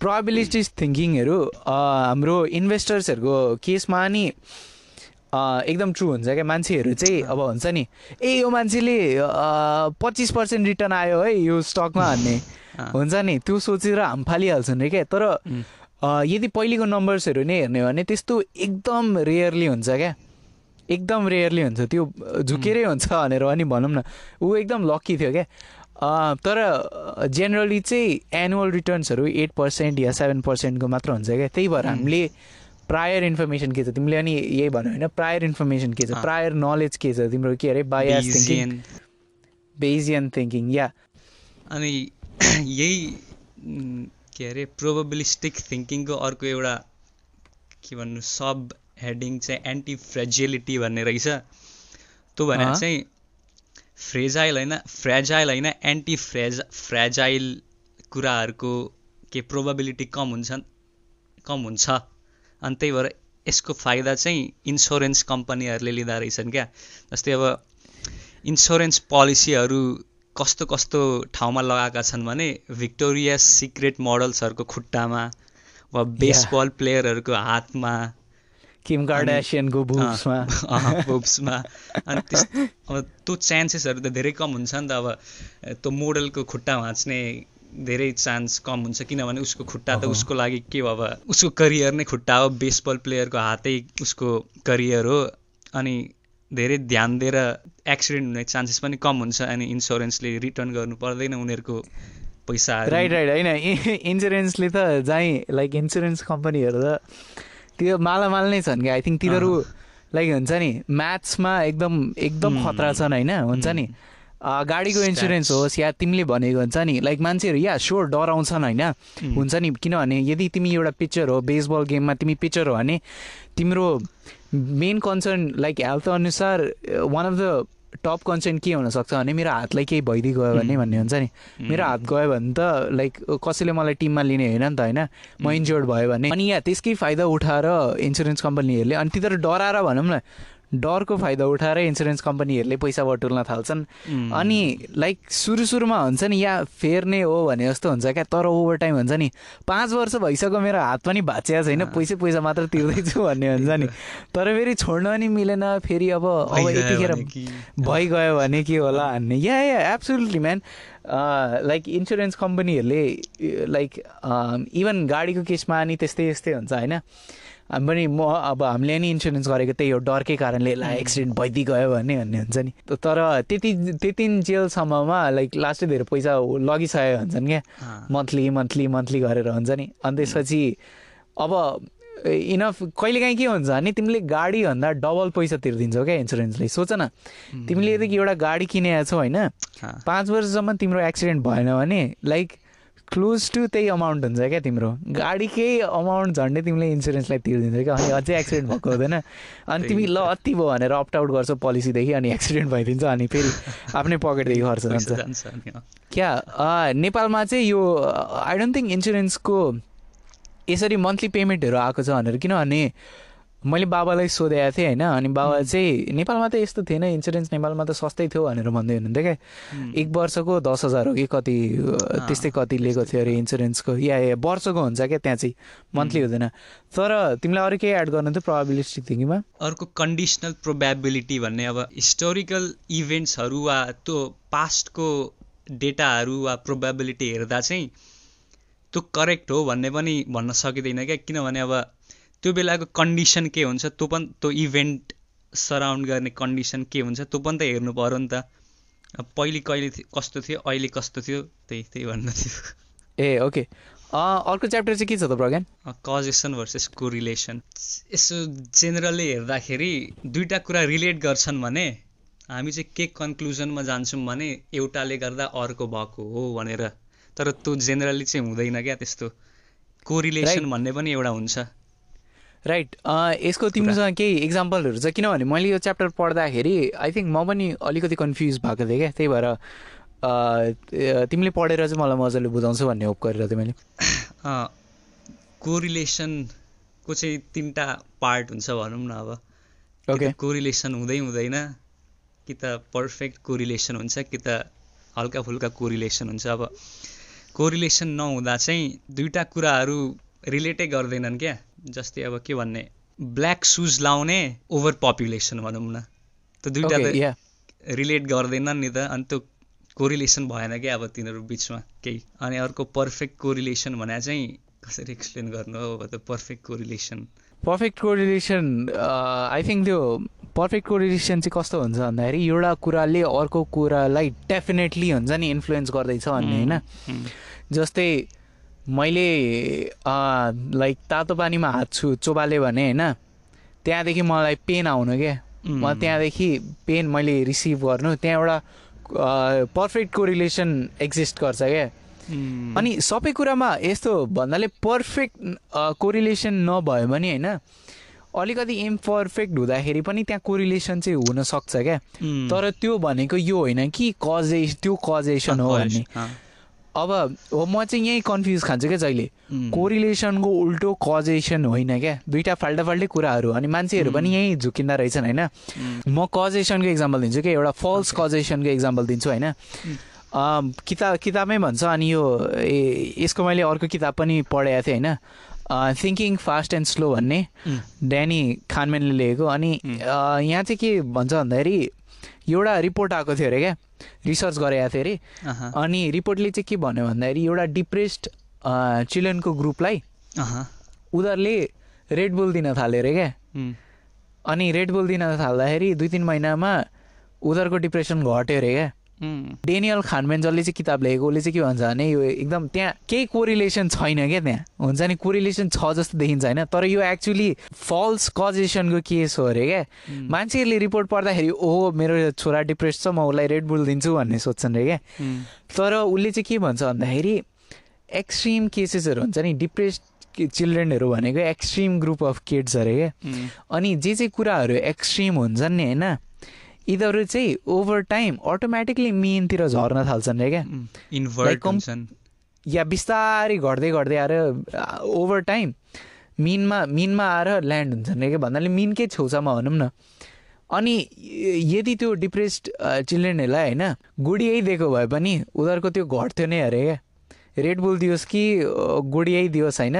प्रोबेबिलिटिज थिङ्किङहरू हाम्रो इन्भेस्टर्सहरूको केसमा नि एकदम ट्रु हुन्छ क्या? मान्छेहरू चाहिँ अब हुन्छ नि ए यो मान्छेले पच्चिस पर्सेन्ट रिटर्न आयो है यो स्टकमा भन्ने हुन्छ नि त्यो सोचेर हाम फालिहाल्छन् रे क्या? तर यदि पहिलेको नम्बर्सहरू नै हेर्ने हो भने त्यस्तो एकदम रेयरली हुन्छ क्या? एकदम रेयरली हुन्छ। त्यो झुकेरै हुन्छ भनेर पनि भनौँ न। ऊ एकदम लक्की थियो क्या। तर जेनरली चाहिँ एनुअल रिटर्न्सहरू एट पर्सेन्ट या सेभेन पर्सेन्टको मात्र हुन्छ क्या। त्यही भएर हामीले प्रायर इन्फर्मेसन के छ? तिमीले अनि यही भन्यो होइन प्रायर इन्फर्मेसन के छ। प्रायर नलेज के छ? तिम्रो के अरे bias thinking. Bayesian thinking yeah. अनि यही के अरे प्रोबबिलिस्टिक थिङ्किङको अर्को एउटा के भन्नु सब हेडिङ चाहिँ एन्टी फ्रेजिलिटी भन्ने रहेछ। त्यो भने। चाहिँ फ्रेजाइल होइन फ्रेजाइल होइन एन्टी फ्रेज फ्रेजाइल कुराहरूको के प्रोबबिलिटी कम हुन्छ कम हुन्छ। अनि त्यही भएर यसको फाइदा चाहिँ इन्सुरेन्स कम्पनीहरूले लिँदा रहेछन् क्या। जस्तै अब इन्सुरेन्स पोलिसीहरू कस्तो कस्तो ठाउँमा लगाएका छन् भने भिक्टोरिया सिक्रेट मोडल्सहरूको खुट्टामा वा बेसबल प्लेयरहरूको हातमा किम कार्डासियनको बुक्समा बुब्समा अनि त्यस अब त्यो चान्सेसहरू त धेरै कम हुन्छ नि त। अब त्यो मोडलको खुट्टा भाँच्ने धेरै चान्स कम हुन्छ किनभने उसको खुट्टा त। उसको लागि के हो अब? उसको करियर नै खुट्टा हो बेसबल प्लेयरको हातै उसको करियर हो। अनि धेरै ध्यान दिएर एक्सिडेन्ट हुने चान्सेस पनि कम हुन्छ अनि इन्सुरेन्सले रिटर्न गर्नु पर्दैन उनीहरूको पैसाहरू। राइट राइट होइन। इन्सुरेन्सले त चाहिँ लाइक इन्सुरेन्स कम्पनीहरू त त्यो मालामाल नै छन् क्या आई थिङ्क तिनीहरू लाइक हुन्छ नि म्याथ्समा एकदम एकदम. खतरा छन् होइन हुन्छ नि गाडीको. इन्सुरेन्स होस् या तिमीले भनेको हुन्छ नि लाइक मान्छेहरू या स्योर डराउँछन् होइन. हुन्छ नि किनभने यदि तिमी एउटा पिक्चर हो बेसबल गेममा तिमी पिक्चर हो भने तिम्रो मेन कन्सर्न लाइक हेल्थ अनुसार one of the top concern के हुनसक्छ भने मेरो हातलाई केही भइदिइ गयो भने. भन्ने हुन्छ नि। मेरो हात गयो भने त लाइक कसैले मलाई टिममा लिने होइन नि त होइन। म इन्जोर्ड भयो भने। अनि यहाँ त्यसकै फाइदा उठाएर इन्सुरेन्स कम्पनीहरूले अनि तिनीहरू डराएर भनौँ न डरको फाइदा उठाएर इन्सुरेन्स कम्पनीहरूले पैसा बटुल्न थाल्छन्। अनि लाइक सुरु सुरुमा हुन्छ नि या फेयर नै हो भने जस्तो हुन्छ क्या तर ओभर टाइम हुन्छ नि पाँच वर्ष भइसक्यो मेरो हात पनि भाँचिएको छैन पैसा पैसा मात्र तिर्दैछु भन्ने हुन्छ नि। तर फेरि छोड्न पनि मिलेन फेरि अब अब यतिखेर भइगयो भने के होला भन्ने। Yeah yeah absolutely man like insurance कम्पनीहरूले लाइक इभन गाडीको केसमा अनि त्यस्तै यस्तै हुन्छ होइन? पनि म अब हामीले नि इन्सुरेन्स गरेको त्यही हो डरकै कारणले ला एक्सिडेन्ट भइदिइ गयो भने भन्ने हुन्छ नि। तर त्यति त्यति जेलसम्ममा लाइक लास्टै धेरै पैसा लगिसकेको हुन्छन् क्या। मन्थली मन्थली मन्थली गरेर हुन्छ नि। अनि त्यसपछि अब इनफ कहिलेकाहीँ के हुन्छ भने तिमीले गाडीभन्दा डबल पैसा तिर्दिन्छौ क्या इन्सुरेन्सले सोच न तिमीले यदि एउटा गाडी किनेको छौ होइन पाँच वर्षसम्म तिम्रो एक्सिडेन्ट भएन भने लाइक क्लोज टु त्यही अमाउन्ट हुन्छ क्या तिम्रो। गाडीकै अमाउन्ट झन्डै तिमीले इन्सुरेन्सलाई तिर्दिन्छौ क्या। अनि अझै एक्सिडेन्ट भएको हुँदैन। अनि तिमी ल अति भयो भनेर अप्ट आउट गर्छौ पोलिसीदेखि अनि एक्सिडेन्ट भइदिन्छ अनि फेरि आफ्नै पकेटदेखि खर्च जान्छ। क्या? नेपालमा चाहिँ यो आई डोन्ट थिङ्क इन्सुरेन्सको यसरी मन्थली पेमेन्टहरू आएको छ भनेर किनभने मैले बाबालाई सोधेको थिएँ होइन अनि बाबा चाहिँ नेपालमा त यस्तो थिएन इन्सुरेन्स नेपालमा त सस्तै थियो भनेर भन्दै हुनुहुन्थ्यो क्या। एक वर्षको दस हजार हो कि कति त्यस्तै कति लिएको थियो अरे इन्सुरेन्सको या या वर्षको हुन्छ क्या त्यहाँ चाहिँ मन्थली हुँदैन। तर तिमीलाई अरू केही एड गर्नु थियो प्रोभाबिलिस्टिक थिङ्किङमा अर्को कन्डिसनल प्रोबेबिलिटी भन्ने अब हिस्टोरिकल इभेन्ट्सहरू वा त्यो पास्टको डेटाहरू वा प्रोबेबिलिटी हेर्दा चाहिँ त्यो करेक्ट हो भन्ने पनि भन्न सकिँदैन क्या। किनभने अब त्यो बेलाको कन्डिसन के हुन्छ त्यो पनि त्यो इभेन्ट सराउन्ड गर्ने कन्डिसन के हुन्छ त्यो पनि त हेर्नु पऱ्यो नि त। अब पहिले कहिले कस्तो थियो अहिले कस्तो थियो त्यही त्यही भन्नु थियो। ए ओके। अर्को च्याप्टर चाहिँ के छ त प्रज्ञान कजेसन भर्सेस कोरिलेसन यसो जेनरली हेर्दाखेरि दुईवटा कुरा रिलेट गर्छन् भने हामी चाहिँ के कन्क्लुजनमा जान्छौँ भने एउटाले गर्दा अर्को भएको हो भनेर। तर त्यो जेनरली चाहिँ हुँदैन क्या त्यस्तो। कोरिलेसन. भन्ने पनि एउटा हुन्छ। राइट यसको तिमीसँग केही इक्जाम्पलहरू छ? किनभने मैले यो च्याप्टर पढ्दाखेरि आई थिङ्क म पनि अलिकति कन्फ्युज भएको थिएँ क्या। त्यही भएर अ, तिमीले पढेर चाहिँ मलाई मजाले बुझाउँछौ भन्ने होप गरेर थिएँ मैले। कोरिलेसनको चाहिँ तिनवटा पार्ट हुन्छ भनौँ न अब। ओके कोरिलेसन हुँदै हुँदैन कि त पर्फेक्ट कोरिलेसन हुन्छ कि त हल्का फुल्का कोरिलेसन हुन्छ। अब कोरिलेसन नहुँदा चाहिँ दुईवटा कुराहरू रिलेटै गर्दैनन् क्या? जस्तै अब के भन्ने? ब्ल्याक सुज लाउने ओभर पपुलेसन भनौँ न। त्यो ओके त या रिलेट गर्दैनन् नि त अनि त्यो कोरिलेसन भएन क्या अब तिनीहरू बिचमा केही। अनि अर्को पर्फेक्ट कोरिलेसन भने चाहिँ कसरी एक्सप्लेन गर्नु हो? अब त्यो perfect correlation perfect correlation I think त्यो पर्फेक्ट कोरिलेसन चाहिँ कस्तो हुन्छ भन्दाखेरि एउटा कुराले अर्को कुरालाई डेफिनेटली हुन्छ नि इन्फ्लुएन्स गर्दैछ भन्ने होइन। जस्तै मैले लाइक तातो पानीमा हात छु चोबाले भने होइन त्यहाँदेखि मलाई पेन आउनु क्या म त्यहाँदेखि पेन मैले रिसिभ गर्नु त्यहाँ एउटा पर्फेक्ट कोरिलेसन एक्जिस्ट गर्छ क्या अनि सबै कुरामा यस्तो भन्नाले पर्फेक्ट कोरिलेसन नभयो भने होइन अलिकति इम्पर्फेक्ट हुँदाखेरि पनि त्यहाँ कोरिलेसन चाहिँ हुनसक्छ क्या तर त्यो भनेको यो होइन कि कजे त्यो कजेसन हो भन्ने। अब हो म चाहिँ यहीँ कन्फ्युज खान्छु क्या जहिले। कोरिलेसनको उल्टो कजेसन होइन क्या। दुइटा फाल्टा फाल्टै कुराहरू अनि मान्छेहरू पनि यहीँ झुकिँदा रहेछन् होइन। म कजेसनको इक्जाम्पल दिन्छु कि एउटा फल्स कजेसनको इक्जाम्पल दिन्छु होइन। किताब किताबमै भन्छ अनि यो ए यसको मैले अर्को किताब पनि पढेको थिएँ होइन। थिङ्किङ फास्ट एन्ड स्लो भन्ने। ड्यानी खानमेनले लेखेको अनि यहाँ चाहिँ के भन्छ भन्दाखेरि एउटा रिपोर्ट आएको थियो अरे क्या? रिसर्च गरेको थियो अरे। अनि रिपोर्टले चाहिँ के भन्यो भन्दाखेरि एउटा डिप्रेस्ड चिल्ड्रेनको ग्रुपलाई उनीहरूले रेड बुल दिन थाल्यो अरे क्या। अनि रेड बुल दिन थाल्दाखेरि दुई तिन महिनामा उनीहरूको डिप्रेसन घट्यो अरे क्या। डेनियल खानमेन जसले चाहिँ किताब लेखेको उसले चाहिँ के भन्छ भने यो एकदम त्यहाँ केही कोरिलेसन छैन क्या त्यहाँ। हुन्छ नि कोरिलेसन छ जस्तो देखिन्छ होइन। तर यो एक्चुली फल्स कजेसनको केस हो अरे क्या। मान्छेहरूले रिपोर्ट पढ्दाखेरि ओहो मेरो छोरा डिप्रेस छ म उसलाई रेड बुल दिन्छु भन्ने सोध्छन् अरे क्या। तर उसले चाहिँ के भन्छ भन्दाखेरि एक्सट्रिम केसेसहरू हुन्छ नि डिप्रेस चिल्ड्रेनहरू भनेको एक्सट्रिम ग्रुप अफ किड्स अरे क्या। अनि जे चाहिँ कुराहरू एक्सट्रिम हुन्छन् नि होइन यिनीहरू चाहिँ ओभर टाइम अटोमेटिकली मेनतिर झर्न थाल्छन् रे क्या। या बिस्तारै घट्दै घट्दै आएर ओभर टाइम मिनमा मिनमा आएर ल्यान्ड हुन्छन् रे क्या। भन्नाले मिनकै छेउछाउमा भनौँ न। अनि यदि त्यो डिप्रेस्ड चिल्ड्रेनहरूलाई होइन गुडियै दिएको भए पनि उनीहरूको त्यो घट्थ्यो नै अरे क्या। रेड बुल दियोस् कि गुडियै दियोस् होइन।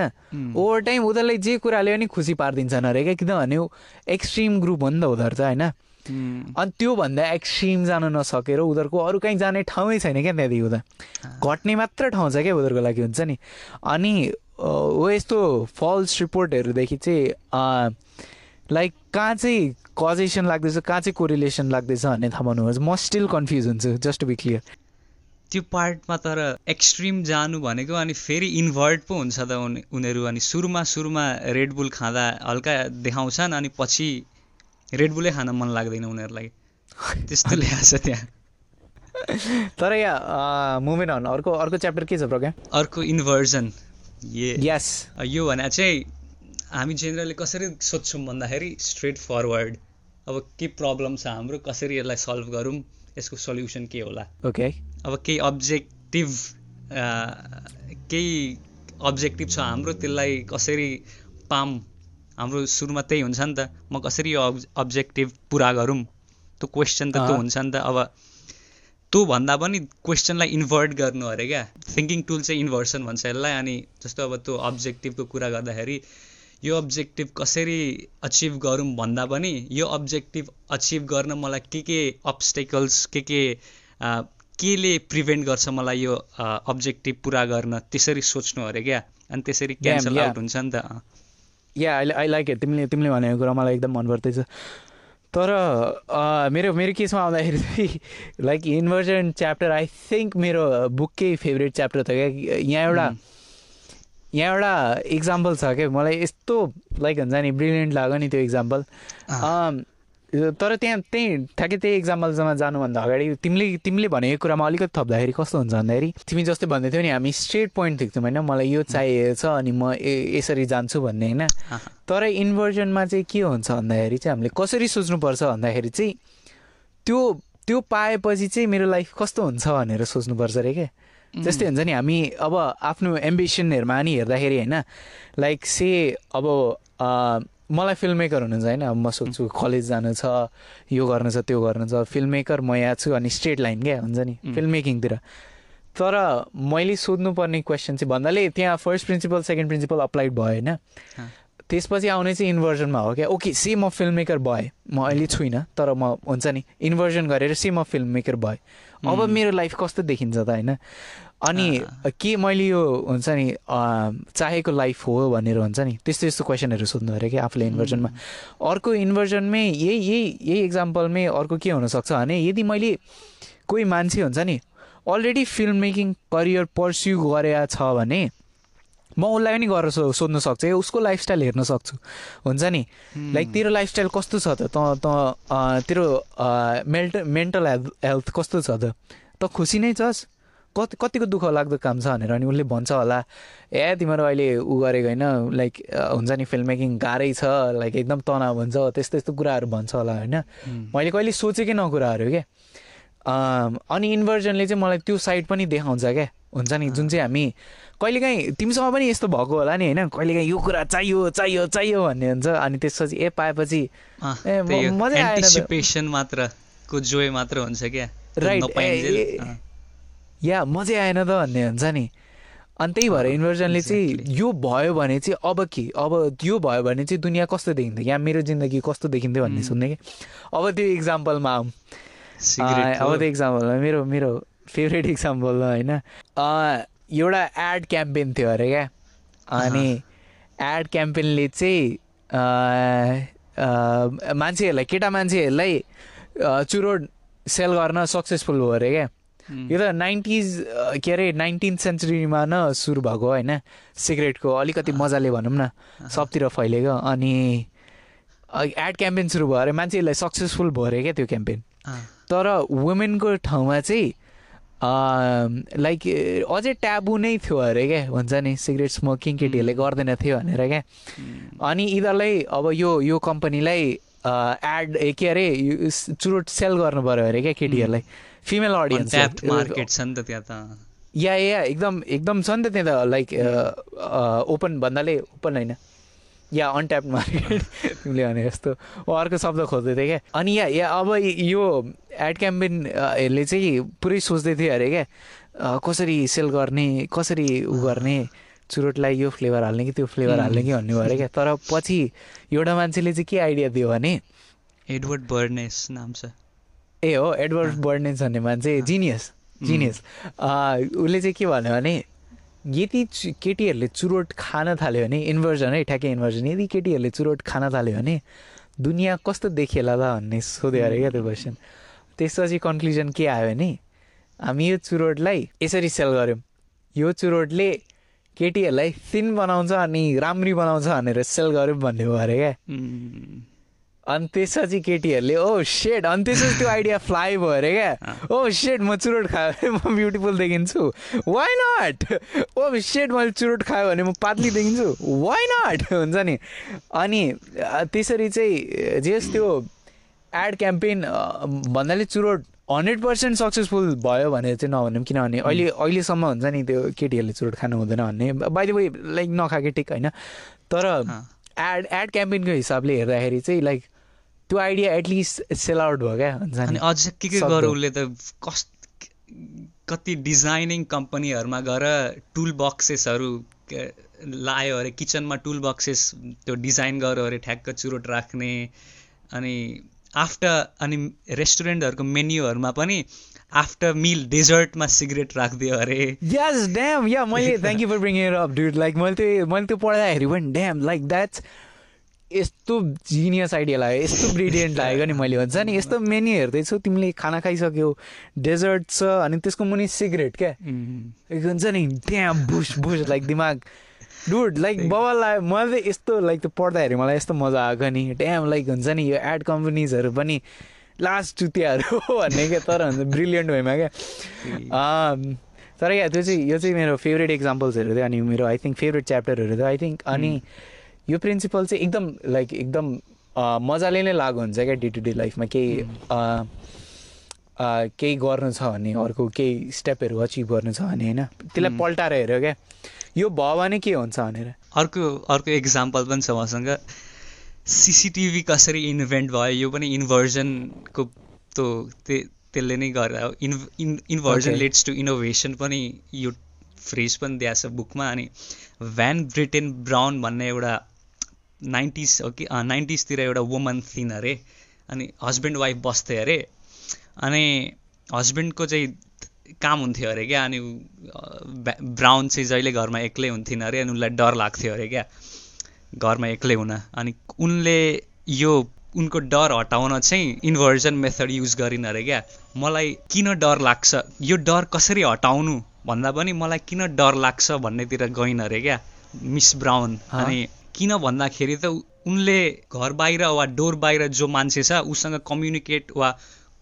ओभर टाइम उनीहरूलाई जे कुराले पनि खुसी पारिदिन्छन् अरे क्या। किनभने एक्सट्रिम ग्रुप हो नि त उनीहरू त होइन। अनि त्योभन्दा एक्सट्रिम जान नसकेर उनीहरूको अरू कहीँ जाने ठाउँै छैन क्या त्यहाँदेखि उता। घट्ने मात्र ठाउँ छ क्या उनीहरूको लागि हुन्छ नि। अनि हो यस्तो फल्स रिपोर्टहरूदेखि चाहिँ लाइक कहाँ चाहिँ कजेसन लाग्दैछ कहाँ चाहिँ कोरिलेसन लाग्दैछ भन्ने थाहा पाउनुहोस्। म स्टिल कन्फ्युज हुन्छु जस्ट टु बी क्लियर त्यो पार्टमा तर एक्सट्रिम जानु भनेको अनि फेरि इन्भर्ट पो हुन्छ त उनी उनीहरू अनि सुरुमा सुरुमा रेडबुल खाँदा हल्का देखाउँछन् अनि पछि रेडबुलै खान मन लाग्दैन उनीहरूलाई। त्यस्तो ल्याएको छ त्यहाँ। तर यहाँ मुभमेन्ट अन अर्को अर्को च्याप्टर के छ प्रज्ञा अर्को इन्भर्जन ए यस यो भने चाहिँ हामी जेनरली कसरी सोध्छौँ भन्दाखेरि स्ट्रेट फरवर्ड अब के प्रब्लम छ हाम्रो कसरी यसलाई सल्भ गरौँ यसको सल्युसन के होला? ओके अब केही अब्जेक्टिभ केही अब्जेक्टिभ छ हाम्रो त्यसलाई कसरी पाम हाम्रो सुरुमा त्यही हुन्छ नि त म कसरी यो अब्जेक्टिभ पुरा गरौँ त्यो क्वेसन त त्यो हुन्छ नि त अब त्यो भन्दा पनि क्वेसनलाई इन्भर्ट गर्नु अरे क्या। थिङ्किङ टुल चाहिँ इन्भर्सन भन्छ यसलाई अनि जस्तो अब त्यो अब्जेक्टिभको कुरा गर्दाखेरि यो अब्जेक्टिभ कसरी अचिभ गरौँ भन्दा पनि यो अब्जेक्टिभ अचिभ गर्न मलाई के के अब्सटेकल्स के के केले प्रिभेन्ट गर्छ मलाई यो अब्जेक्टिभ पुरा गर्न त्यसरी सोच्नु अरे क्या। अनि त्यसरी क्यान्सल आउट हुन्छ नि त yeah I I like it तिमीले तिमीले भनेको कुरा मलाई एकदम मन पर्दैछ। तर मेरो मेरो केसमा आउँदाखेरि चाहिँ like inversion chapter I think मेरो बुककै फेभरेट च्याप्टर थियो क्या यहाँ एउटा यहाँ एउटा इक्जाम्पल छ क्या। मलाई यस्तो लाइक हुन्छ नि ब्रिलियन्ट लाग्यो नि त्यो इक्जाम्पल तर त्यहाँ त्यही ठ्याक्कै त्यही इक्जाम्पलसम्म जानुभन्दा अगाडि तिमीले तिमीले भनेको कुरामा अलिकति थप्दाखेरि कस्तो हुन्छ भन्दाखेरि तिमी जस्तै भन्दै थियौ नि हामी स्ट्रेट पोइन्ट देख्छौँ होइन। मलाई यो चाहिएको छ अनि म यसरी जान्छु भन्ने होइन। तर इन्भर्जनमा चाहिँ के हुन्छ भन्दाखेरि चाहिँ हामीले कसरी सोच्नुपर्छ भन्दाखेरि चाहिँ त्यो त्यो पाएपछि चाहिँ मेरो लाइफ कस्तो हुन्छ भनेर सोच्नुपर्छ अरे क्या। जस्तै हुन्छ नि हामी अब आफ्नो एम्बिसनहरूमा नि हेर्दाखेरि होइन लाइक से अब मलाई फिल्म मेकर हुनु छ होइन। अब म सोध्छु कलेज जानु छ यो गर्नु छ त्यो गर्नु छ फिल्म मेकर म यहाँ छु अनि स्ट्रेट लाइन क्या हुन्छ नि फिल्म मेकिङतिर तर मैले सोध्नुपर्ने क्वेसन चाहिँ भन्नाले त्यहाँ first principle second principle applied भयो होइन। त्यसपछि आउने चाहिँ इन्भर्जनमा हो क्या। ओके से म फिल्म मेकर भएँ म अहिले छुइनँ तर म हुन्छ नि इन्भर्जन गरेर से म फिल्म मेकर भएँ अब मेरो लाइफ कस्तो देखिन्छ त होइन? अनि के मैले यो हुन्छ नि चाहेको लाइफ हो भनेर हुन्छ नि त्यस्तो यस्तो क्वेसनहरू सोध्नु अरे कि आफूले इन्भर्जनमा। अर्को इन्भर्जनमै यही यही यही इक्जाम्पलमै अर्को के हुनसक्छ भने यदि मैले कोही मान्छे हुन्छ नि already film making career pursue गरेका छ भने म उसलाई पनि गरेर सो सोध्न सक्छु उसको लाइफस्टाइल हेर्न सक्छु। हुन्छ नि? लाइक तेरो लाइफस्टाइल कस्तो छ त? त तेरो मेन्टल हेल्थ हेल्थ कस्तो छ त? त खुसी नै छस्? कति कतिको दुःख लाग्दो काम छ भनेर अनि उसले भन्छ होला ए तिमीहरू अहिले उ गरेको होइन लाइक हुन्छ नि फिल्म मेकिङ गाह्रै छ लाइक एकदम तनाव हुन्छ त्यस्तो यस्तो कुराहरू भन्छ होला होइन। मैले कहिले सोचेकै न कुराहरू क्या अनि इन्भर्जनले चाहिँ मलाई त्यो साइड पनि देखाउँछ क्या हुन्छ नि जुन चाहिँ हामी कहिलेकाहीँ तिमीसँग पनि यस्तो भएको होला नि होइन कहिलेकाहीँ यो कुरा चाहियो चाहियो चाहियो भन्ने हुन्छ अनि त्यसपछि ए पाएपछि ए मजा आएन मात्रको जोय मात्र हुन्छ क्या राइट या मजै आएन त भन्ने हुन्छ नि। अनि त्यही भएर इन्भर्जनले चाहिँ यो भयो भने चाहिँ अब के? अब यो भयो भने चाहिँ दुनियाँ कस्तो देखिन्थ्यो? यहाँ मेरो जिन्दगी कस्तो देखिन्थ्यो भन्ने सुन्ने कि? अब त्यो इक्जाम्पलमा आऊँ। अब त्यो इक्जाम्पलमा मेरो मेरो फेभरेट इक्जाम्पल होइन? एउटा एड क्याम्पेन थियो अरे क्या? अनि एड क्याम्पेनले चाहिँ मान्छेहरूलाई केटा मान्छेहरूलाई चुरोट सेल गर्न सक्सेसफुल भयो अरे क्या? यो त नाइन्टिज के अरे नाइन्टिन सेन्चुरीमा न सुरु भएको होइन? सिगरेटको अलिकति मजाले भनौँ न सबतिर फैलेको। अनि एड क्याम्पेन सुरु भयो अरे मान्छेहरूलाई सक्सेसफुल भयो अरे क्या त्यो क्याम्पेन तर वुमेनको ठाउँमा चाहिँ लाइक अझै ट्याबु नै थियो अरे क्या भन्छ नि सिगरेट स्मोकिङ केटीहरूले गर्दैन थियो भनेर क्या। अनि यिनीहरूलाई अब यो यो कम्पनीलाई एड के अरे चुरोट सेल गर्नु पऱ्यो अरे क्या केटीहरूलाई। फिमेल अडियन्स मार्केट छ नि त त्यहाँ त या या एकदम एकदम छ नि त त्यहाँ त लाइक ओपन भन्नाले ओपन होइन या अनट्याप मार्केट तिमीले भने जस्तो अर्को शब्द खोज्दै थिएँ क्या अनि या या अब यो एड क्याम्पेनहरूले चाहिँ पुरै सोच्दै थियो अरे क्या कसरी सेल गर्ने कसरी उ गर्ने चुरोटलाई यो फ्लेभर हाल्ने कि त्यो फ्लेभर हाल्ने कि भन्ने भयो अरे क्या तर पछि एउटा मान्छेले चाहिँ के आइडिया दियो भने एडवर्ड बर्नेस नाम छ ए हो एडवर्ड बर्नेस भन्ने मान्छे जिनियस जिनियस उसले चाहिँ के भन्यो भने यदि केटीहरूले चुरोट खान थाल्यो भने इन्भर्जन है ठ्याक्कै इन्भर्जन यदि केटीहरूले चुरोट खान थाल्यो भने दुनियाँ कस्तो देखिएला त भन्ने सोध्यो अरे क्या त्यो क्वेसन त्यसपछि कन्क्लुजन के आयो भने हामी यो चुरोटलाई यसरी सेल गऱ्यौँ। यो चुरोटले केटीहरूलाई थिन बनाउँछ अनि राम्री बनाउँछ भनेर सेल गऱ्यौँ भन्ने भयो अरे क्या। अनि त्यसपछि केटीहरूले ओ सेड अनि त्यसपछि त्यो आइडिया फ्लाइ भयो अरे क्या ओ सेड म चुरोट खायो भने म ब्युटिफुल देखिन्छु वाइ नट ओ सेड मैले चुरोट खायो भने म पातली देखिन्छु वाइ नट हुन्छ नि? अनि त्यसरी चाहिँ जेस त्यो एड क्याम्पेन भन्नाले चुरोट हन्ड्रेड पर्सेन्ट सक्सेसफुल भयो भनेर चाहिँ नभनौँ किनभने अहिले अहिलेसम्म हुन्छ नि त्यो केटीहरूले चुरोट खानु हुँदैन भन्ने। द वे लाइक नखाएकै ठिक होइन। तर। एड एड क्याम्पेनको हिसाबले हेर्दाखेरि चाहिँ लाइक त्यो आइडिया एटलिस्ट सेल आउट भयो क्या हुन्छ अनि अझ के के। गर उसले त कस कति डिजाइनिङ कम्पनीहरूमा गएर टुल बक्सेसहरू लायो अरे किचनमा टुल बक्सेस त्यो डिजाइन गर्यो अरे ठ्याक्क चुरोट राख्ने। अनि आफ्टर अनि रेस्टुरेन्टहरूको मेन्युहरूमा पनि आफ्टर मिल डेजर्टमा सिगरेट राखिदियो अरे। यस ड्याम या मैले thank you for bring up dude like मैले त्यो मैले त्यो पढ्दाखेरि पनि ड्याम लाइक द्याट्स यस्तो जिनियस आइडिया लाग्यो यस्तो ब्रिलियन्ट लागेको नि मैले भन्छ नि। यस्तो मेन्यु हेर्दैछु तिमीले खाना खाइसक्यौ डेजर्ट छ अनि त्यसको मुनि सिगरेट क्या। हुन्छ नि त्यहाँ बुस बुस लाइक दिमाग। डुड लाइक बबल लाग्यो। मैले चाहिँ यस्तो लाइक त्यो पढ्दाखेरि मलाई यस्तो मजा आएको नि। ड्याम लाइक हुन्छ नि यो एड कम्पनीजहरू पनि लास्ट चुतियाहरू हो भन्ने क्या तर हुन्छ ब्रिलियन्ट भएमा क्या। अम, तर क्या त्यो चाहिँ यो चाहिँ मेरो फेभरेट इक्जाम्पल्सहरू थियो अनि मेरो आई थिङ्क फेभरेट च्याप्टरहरू थियो आई थिङ्क अनि यो प्रिन्सिपल चाहिँ एकदम लाइक एकदम मजाले नै लागु हुन्छ क्या डे टु डे लाइफमा केही केही गर्नु छ भने अर्को केही स्टेपहरू अचिभ गर्नु छ भने होइन? त्यसलाई पल्टाएर हेऱ्यो क्या। यो भयो भने के हुन्छ भनेर? अर्को अर्को इक्जाम्पल पनि छ मसँग। सिसिटिभी कसरी इन्भेन्ट भयो यो पनि इन्भर्जनको त्यो त्यसले नै गरेर हो। In in inversion. Leads to innovation पनि यो फ्रेज पनि दिएको छ बुकमा। अनि भ्यान ब्रिटेन ब्राउन भन्ने एउटा नाइन्टिज हो कि नाइन्टिजतिर एउटा वुमन थिइन अरे अनि हस्बेन्ड वाइफ बस्थे अरे अनि हस्बेन्डको चाहिँ काम हुन्थ्यो अरे क्या अनि ब्राउन चाहिँ जहिले घरमा एक्लै हुन्थिन् अरे अनि उसलाई डर लाग्थ्यो अरे क्या घरमा एक्लै हुन अनि उनले यो उनको डर हटाउन चाहिँ इन्भर्जन मेथड युज गरिन् अरे क्या मलाई किन डर लाग्छ यो डर कसरी हटाउनु भन्दा पनि मलाई किन डर लाग्छ भन्नेतिर गइन् अरे क्या मिस ब्राउन। अनि किन भन्दाखेरि त उनले घर बाहिर वा डोर बाहिर जो मान्छे छ उसँग कम्युनिकेट वा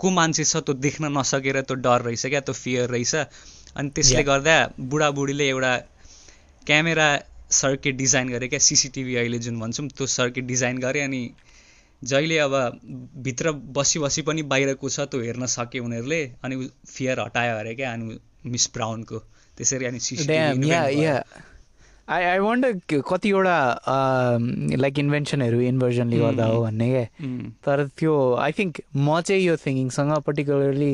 को मान्छे छ त्यो देख्न नसकेर त्यो डर रहेछ क्या त्यो फियर रहेछ। अनि त्यसले Yeah. गर्दा बुढाबुढीले एउटा क्यामेरा सर्किट डिजाइन गरे क्या सिसिटिभी अहिले जुन भन्छौँ त्यो सर्किट डिजाइन गरे। अनि जहिले अब भित्र बसी बसी पनि बाहिरको छ त्यो हेर्न सके उनीहरूले। अनि फियर हटायो अरे क्या अनि मिस ब्राउनको त्यसरी अनि सिसिटिभी आई आई वन्डर कतिवटा लाइक इन्भेन्सनहरू इन्भर्जनले गर्दा हो भन्ने क्या तर त्यो आई थिङ्क म चाहिँ यो थिङ्किङसँग पर्टिकुलरली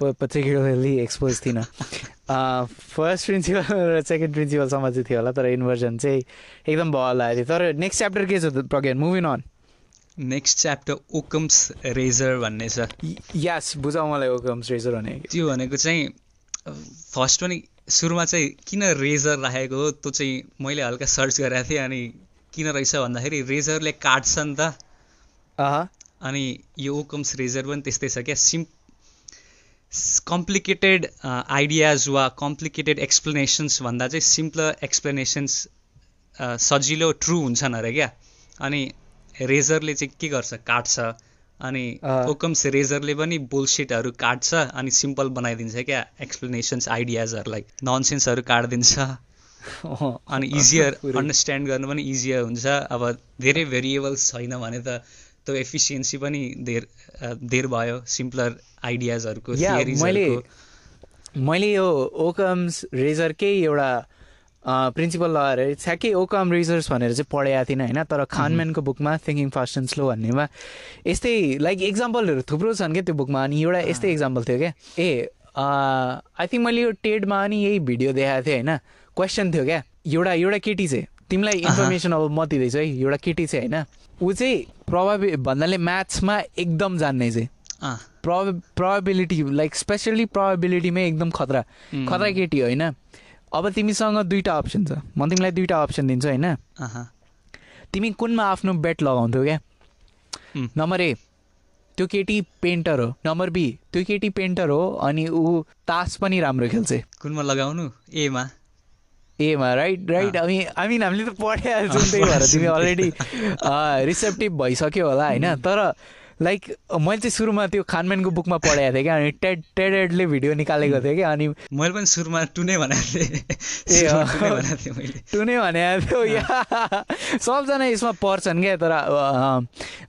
पर्टिकुलरली एक्सपोज थिइनँ। फर्स्ट प्रिन्सिपल र सेकेन्ड प्रिन्सिपलसम्म चाहिँ थियो होला तर इन्भर्जन चाहिँ एकदम बहल लागेको थियो। तर नेक्स्ट च्याप्टर के छ Pragyan? Moving on next chapter Occam's razor भन्ने छ। यास बुझाउ मलाई ओकम्स रेजर भने त्यो भनेको चाहिँ फर्स्ट पनि सुरुमा चाहिँ किन रेजर राखेको हो त्यो चाहिँ मैले हल्का सर्च गरेको थिएँ अनि किन रहेछ भन्दाखेरि रेजरले काट्छ नि त। अह। अनि यो ओकम्स रेजर पनि त्यस्तै छ क्या। सिम् कम्प्लिकेटेड आइडियाज वा कम्प्लिकेटेड एक्सप्लेनेसन्स भन्दा चाहिँ सिम्पलर एक्सप्लेनेसन्स सजिलो ट्रु हुन्छन् अरे क्या। अनि रेजरले चाहिँ के गर्छ? काट्छ। अनि अँ। ओकम्स रेजरले पनि बुलसिटहरू काट्छ अनि सिम्पल बनाइदिन्छ क्या एक्सप्लेनेसन्स आइडियाजहरूलाई ननसेन्सहरू काटिदिन्छ। अनि इजियर। अन्डरस्ट्यान्ड गर्नु पनि इजियर हुन्छ। अब धेरै भेरिएबल्स छैन भने त त्यो एफिसियन्सी पनि धेर धेर भयो। सिम्पलर आइडियाजहरूको मैले मैले यो ओकम्स रेजरकै एउटा प्रिन्सिपल लगाएर ठ्याक्कै ओकम रेजर्स भनेर चाहिँ पढेको थिइनँ होइन? तर खानम्यानको बुकमा थिङ्किङ फास्ट एन्ड स्लो भन्नेमा यस्तै लाइक इक्जाम्पलहरू थुप्रो छन् क्या त्यो बुकमा? अनि एउटा यस्तै इक्जाम्पल थियो क्या ए आई थिङ्क मैले यो टेडमा अनि यही भिडियो देखाएको थिएँ होइन? क्वेसन थियो क्या? एउटा एउटा केटी चाहिँ तिमीलाई इन्फर्मेसन अब म दिँदैछु है एउटा केटी चाहिँ होइन? ऊ चाहिँ प्रभावि भन्नाले म्याथ्समा एकदम जान्ने चाहिँ। प्रब प्रोबेबिलिटी लाइक स्पेसल्ली प्रोबेबिलिटीमै एकदम खतरा। खतरा केटी होइन? अब तिमीसँग दुईवटा अप्सन छ। म तिमीलाई दुईवटा अप्सन दिन्छु होइन? तिमी कुनमा आफ्नो बेट लगाउँथ्यौ क्या? नम्बर ए त्यो केटी पेन्टर हो। नम्बर बी त्यो केटी पेन्टर हो अनि ऊ तास पनि राम्रो खेल्छ। कुनमा लगाउनु? एमा एमा राइट राइट। हामी हामी हामीले त पढाइहाल्छौँ त्यही भएर तिमी अलरेडी रिसेप्टिभ भइसक्यो होला होइन? तर लाइक मैले चाहिँ सुरुमा त्यो खानमेनको बुकमा पढाएको थिएँ क्या अनि टेड टेडेडले भिडियो निकालेको थिएँ क्या अनि मैले पनि सुरुमा टुने भनेको थिएँ। अँ। टुने भनेको थिएँ टुने भने थियो या सबजना यसमा पर्छन् क्या तर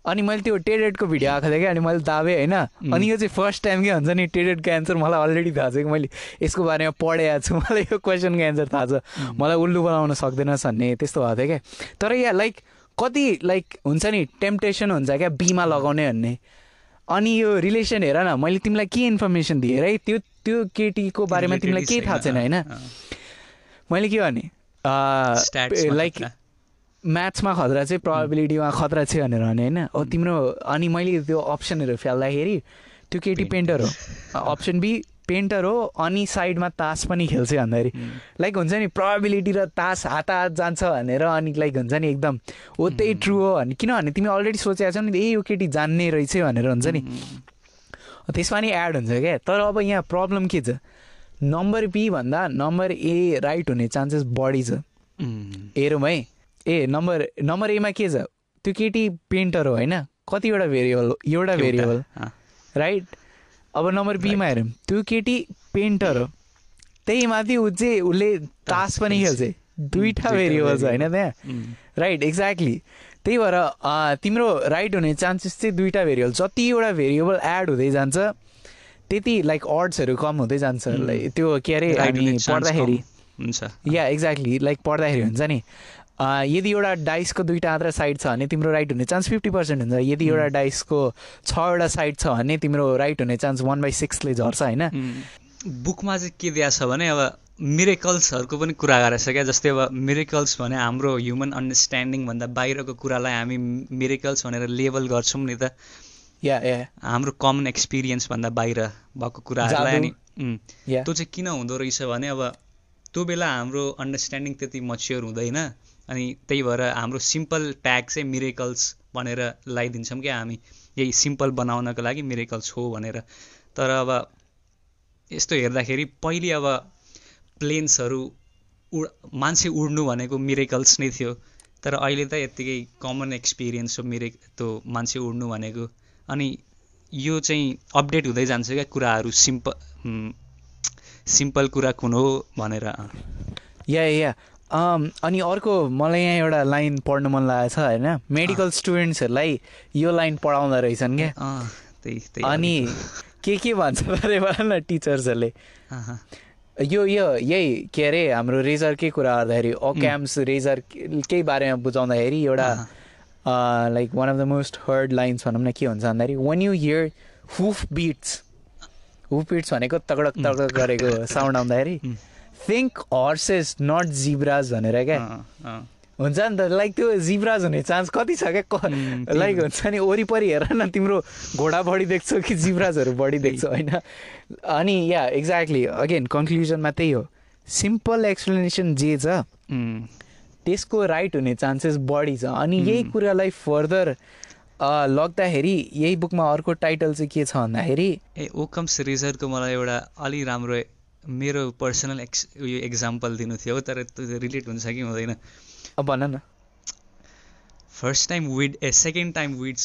अनि मैले त्यो टेडेडको भिडियो आएको थिएँ क्या अनि मैले दाबेँ होइन? अनि यो चाहिँ फर्स्ट टाइम के हुन्छ नि टेडेडको एन्सर मलाई अलरेडी थाहा छ कि मैले यसको बारेमा पढेको छु मलाई यो क्वेसनको एन्सर थाहा छ। मलाई उल्लु बनाउन सक्दैनस् भन्ने त्यस्तो भएको थियो क्या। तर या लाइक कति लाइक हुन्छ नि टेम्पटेसन हुन्छ क्या बिमा लगाउने भन्ने। अनि यो रिलेसन हेर न मैले तिमीलाई के इन्फर्मेसन दिएँ है त्यो त्यो केटीको बारेमा तिमीलाई केही थाहा छैन होइन? मैले के भने लाइक। म्याथ्समा खतरा चाहिँ प्रोबेबिलिटीमा खतरा चाहिँ भनेर भने होइन। हो तिम्रो अनि मैले त्यो अप्सनहरू फाल्दाखेरि त्यो केटी पेन्टर हो। अप्सन बी पेन्टर हो अनि साइडमा तास पनि खेल्छ भन्दाखेरि। लाइक हुन्छ नि प्रोबेबिलिटी र तास हात हात जान्छ भनेर अनि लाइक हुन्छ नि एकदम हो त्यही ट्रु हो भने किनभने तिमी अलरेडी सोचेको छौ नि ए यो केटी जान्ने रहेछ भनेर हुन्छ नि। त्यसमा नि एड हुन्छ क्या। तर अब यहाँ प्रब्लम के छ? नम्बर बी भन्दा नम्बर ए राइट हुने चान्सेस बढी छ। हेरौँ है। ए नम्बर नम्बर एमा के छ? त्यो केटी पेन्टर हो होइन? कतिवटा भेरिएबल हो एउटा भेरिएबल राइट अब नम्बर बीमा हेरौँ त्यो केटी पेन्टर हो। त्यही माथि ऊ चाहिँ उसले तास पनि खेल्छ। दुईवटा भेरिएबल छ होइन। त्यहाँ। राइट एक्ज्याक्टली त्यही भएर तिम्रो राइट हुने चान्सेस चाहिँ दुईवटा भेरिएबल जतिवटा भेरिएबल एड हुँदै जान्छ त्यति लाइक अड्सहरू कम हुँदै जान्छ। लाइक त्यो के अरे पढ्दाखेरि। हुन्छ। या एक्ज्याक्टली लाइक पढ्दाखेरि हुन्छ नि। यदि एउटा डाइसको दुईवटा मात्र साइड छ भने तिम्रो राइट हुने चान्स फिफ्टी पर्सेन्ट हुन्छ। यदि एउटा डाइसको छवटा साइड छ भने तिम्रो राइट हुने चान्स वान बाई सिक्सले झर्छ होइन? बुकमा चाहिँ के दिएको छ भने अब मिरेकल्सहरूको पनि कुरा गरेको छ क्या। जस्तै अब मिरेकल्स भने हाम्रो ह्युमन अन्डरस्ट्यान्डिङ भन्दा बाहिरको कुरालाई हामी मिरेकल्स भनेर लेबल गर्छौँ नि त। या या हाम्रो कमन एक्सपिरियन्स भन्दा बाहिर भएको कुराहरूलाई। अनि त्यो चाहिँ किन हुँदो रहेछ भने अब त्यो बेला हाम्रो अन्डरस्ट्यान्डिङ त्यति मच्योर हुँदैन। अनि त्यही भएर हाम्रो सिम्पल ट्याग चाहिँ मिरेकल्स भनेर लगाइदिन्छौँ क्या हामी। यही सिम्पल बनाउनको लागि मिरेकल्स हो भनेर। तर अब यस्तो हेर्दाखेरि पहिले अब प्लेन्सहरू उड मान्छे उड्नु भनेको मिरेकल्स नै थियो। तर अहिले त यत्तिकै कमन एक्सपिरियन्स हो मिरे त्यो मान्छे उड्नु भनेको। अनि यो चाहिँ अपडेट हुँदै जान्छ क्या कुराहरू सिम्पल सिम्पल कुरा कुन हो भनेर। या या। अनि अर्को मलाई यहाँ एउटा लाइन पढ्नु मन लागेको छ होइन? मेडिकल स्टुडेन्ट्सहरूलाई यो लाइन पढाउँदो रहेछन् क्या। अनि के के भन्छ अरे भन न टिचर्सहरूले। यो यो यही के अरे हाम्रो रेजरकै कुरा गर्दाखेरि ओक्याम्स रेजर केही बारेमा बुझाउँदाखेरि एउटा like one of the most heard lines भनौँ न के हुन्छ भन्दाखेरि when you hear hoofbeats hoofbeats भनेको तगडक तगडक गरेको साउन्ड आउँदाखेरि. थिङ्क हर्सेस नट जिब्राज भनेर क्या। हुन्छ नि त लाइक त्यो जिब्राज हुने चान्स कति छ क्या? लाइक हुन्छ नि वरिपरि हेर न तिम्रो घोडा बढी देख्छौ कि जिब्राजहरू बढी देख्छौ होइन? अनि या एक्ज्याक्टली अगेन कन्क्लुजनमा त्यही हो। सिम्पल एक्सप्लेनेसन जे छ त्यसको राइट हुने चान्सेस बढी छ। अनि यही कुरालाई फर्दर लग्दाखेरि यही बुकमा अर्को टाइटल चाहिँ के छ भन्दाखेरि ए ओकम्स रेजरको मलाई एउटा अलि राम्रो मेरो पर्सनल एक्स उयो एक्जाम्पल दिनु थियो तर त्यो रिलेट हुन्छ कि हुँदैन। अब भन न। First time weed a second time weed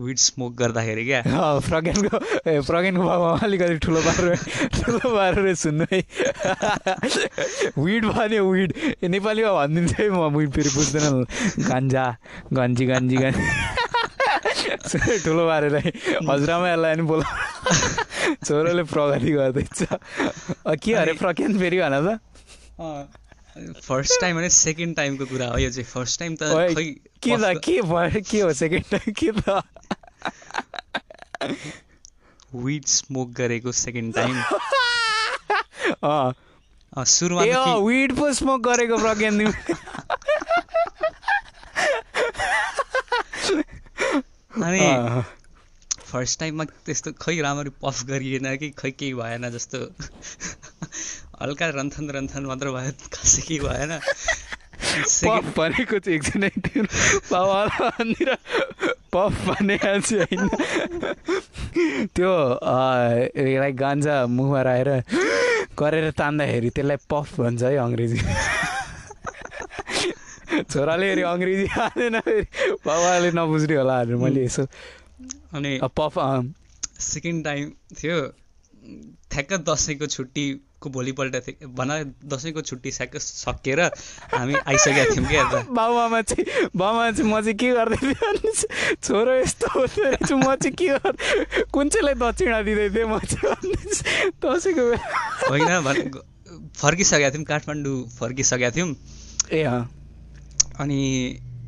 weed smoke गर्दाखेरि क्या? प्रज्ञानको ए प्रज्ञानको बाबा अलिकति ठुलो पारेर ठुलो पारेर सुन्नु है। विड भन्यो विड नेपालीमा भनिदिन्छ है म विड फेरि बुझ्दैन गान्जा गन्जी गन्जी गन्जी। ठुलो पारेर हजुरआमा यसलाई पनि बोला छोरोले प्रगति गर्दैछ के अरे प्रज्ञान फेरि भन त फर्स्ट टाइम भने सेकेन्ड टाइमको कुरा हो यो चाहिँ फर्स्ट टाइम त के त के भयो के हो सेकेन्ड टाइम के त विड स्मोक गरेको सेकेन्ड टाइम सुरुमा विड पो स्मोक गरेको प्रज्ञान अनि फर्स्ट टाइममा त्यस्तो खै राम्ररी पफ गरिएन कि खै केही भएन जस्तो। हल्का रन्थन रन्थन मात्र भयो खासै केही भएन। भनेको चाहिँ एकजना थियो पफ भने चाहिँ होइन। त्यो लाइक गान्जा मुखमा राखेर गरेर तान्दाखेरि त्यसलाई पफ भन्छ है अङ्ग्रेजी। छोराले फेरि अङ्ग्रेजी हालेन फेरि। बाबाले नबुझ्ने होला भनेर मैले यसो अनि पफ सेकेन्ड टाइम थियो ठ्याक्क दसैँको छुट्टीको भोलिपल्ट थियो भन दसैँको छुट्टी ठ्याक्क सकिएर हामी आइसकेका थियौँ क्या बाबुआमा चाहिँ बाबुआमा चाहिँ म चाहिँ के गर्दै थिएँ छोरो यस्तो रहेछ म चाहिँ के गर् कुन चाहिँलाई दक्षिणा दिँदै थिएँ म चाहिँ दसैँको होइन भन फर्किसकेका थियौँ काठमाडौँ फर्किसकेका थियौँ। ए अनि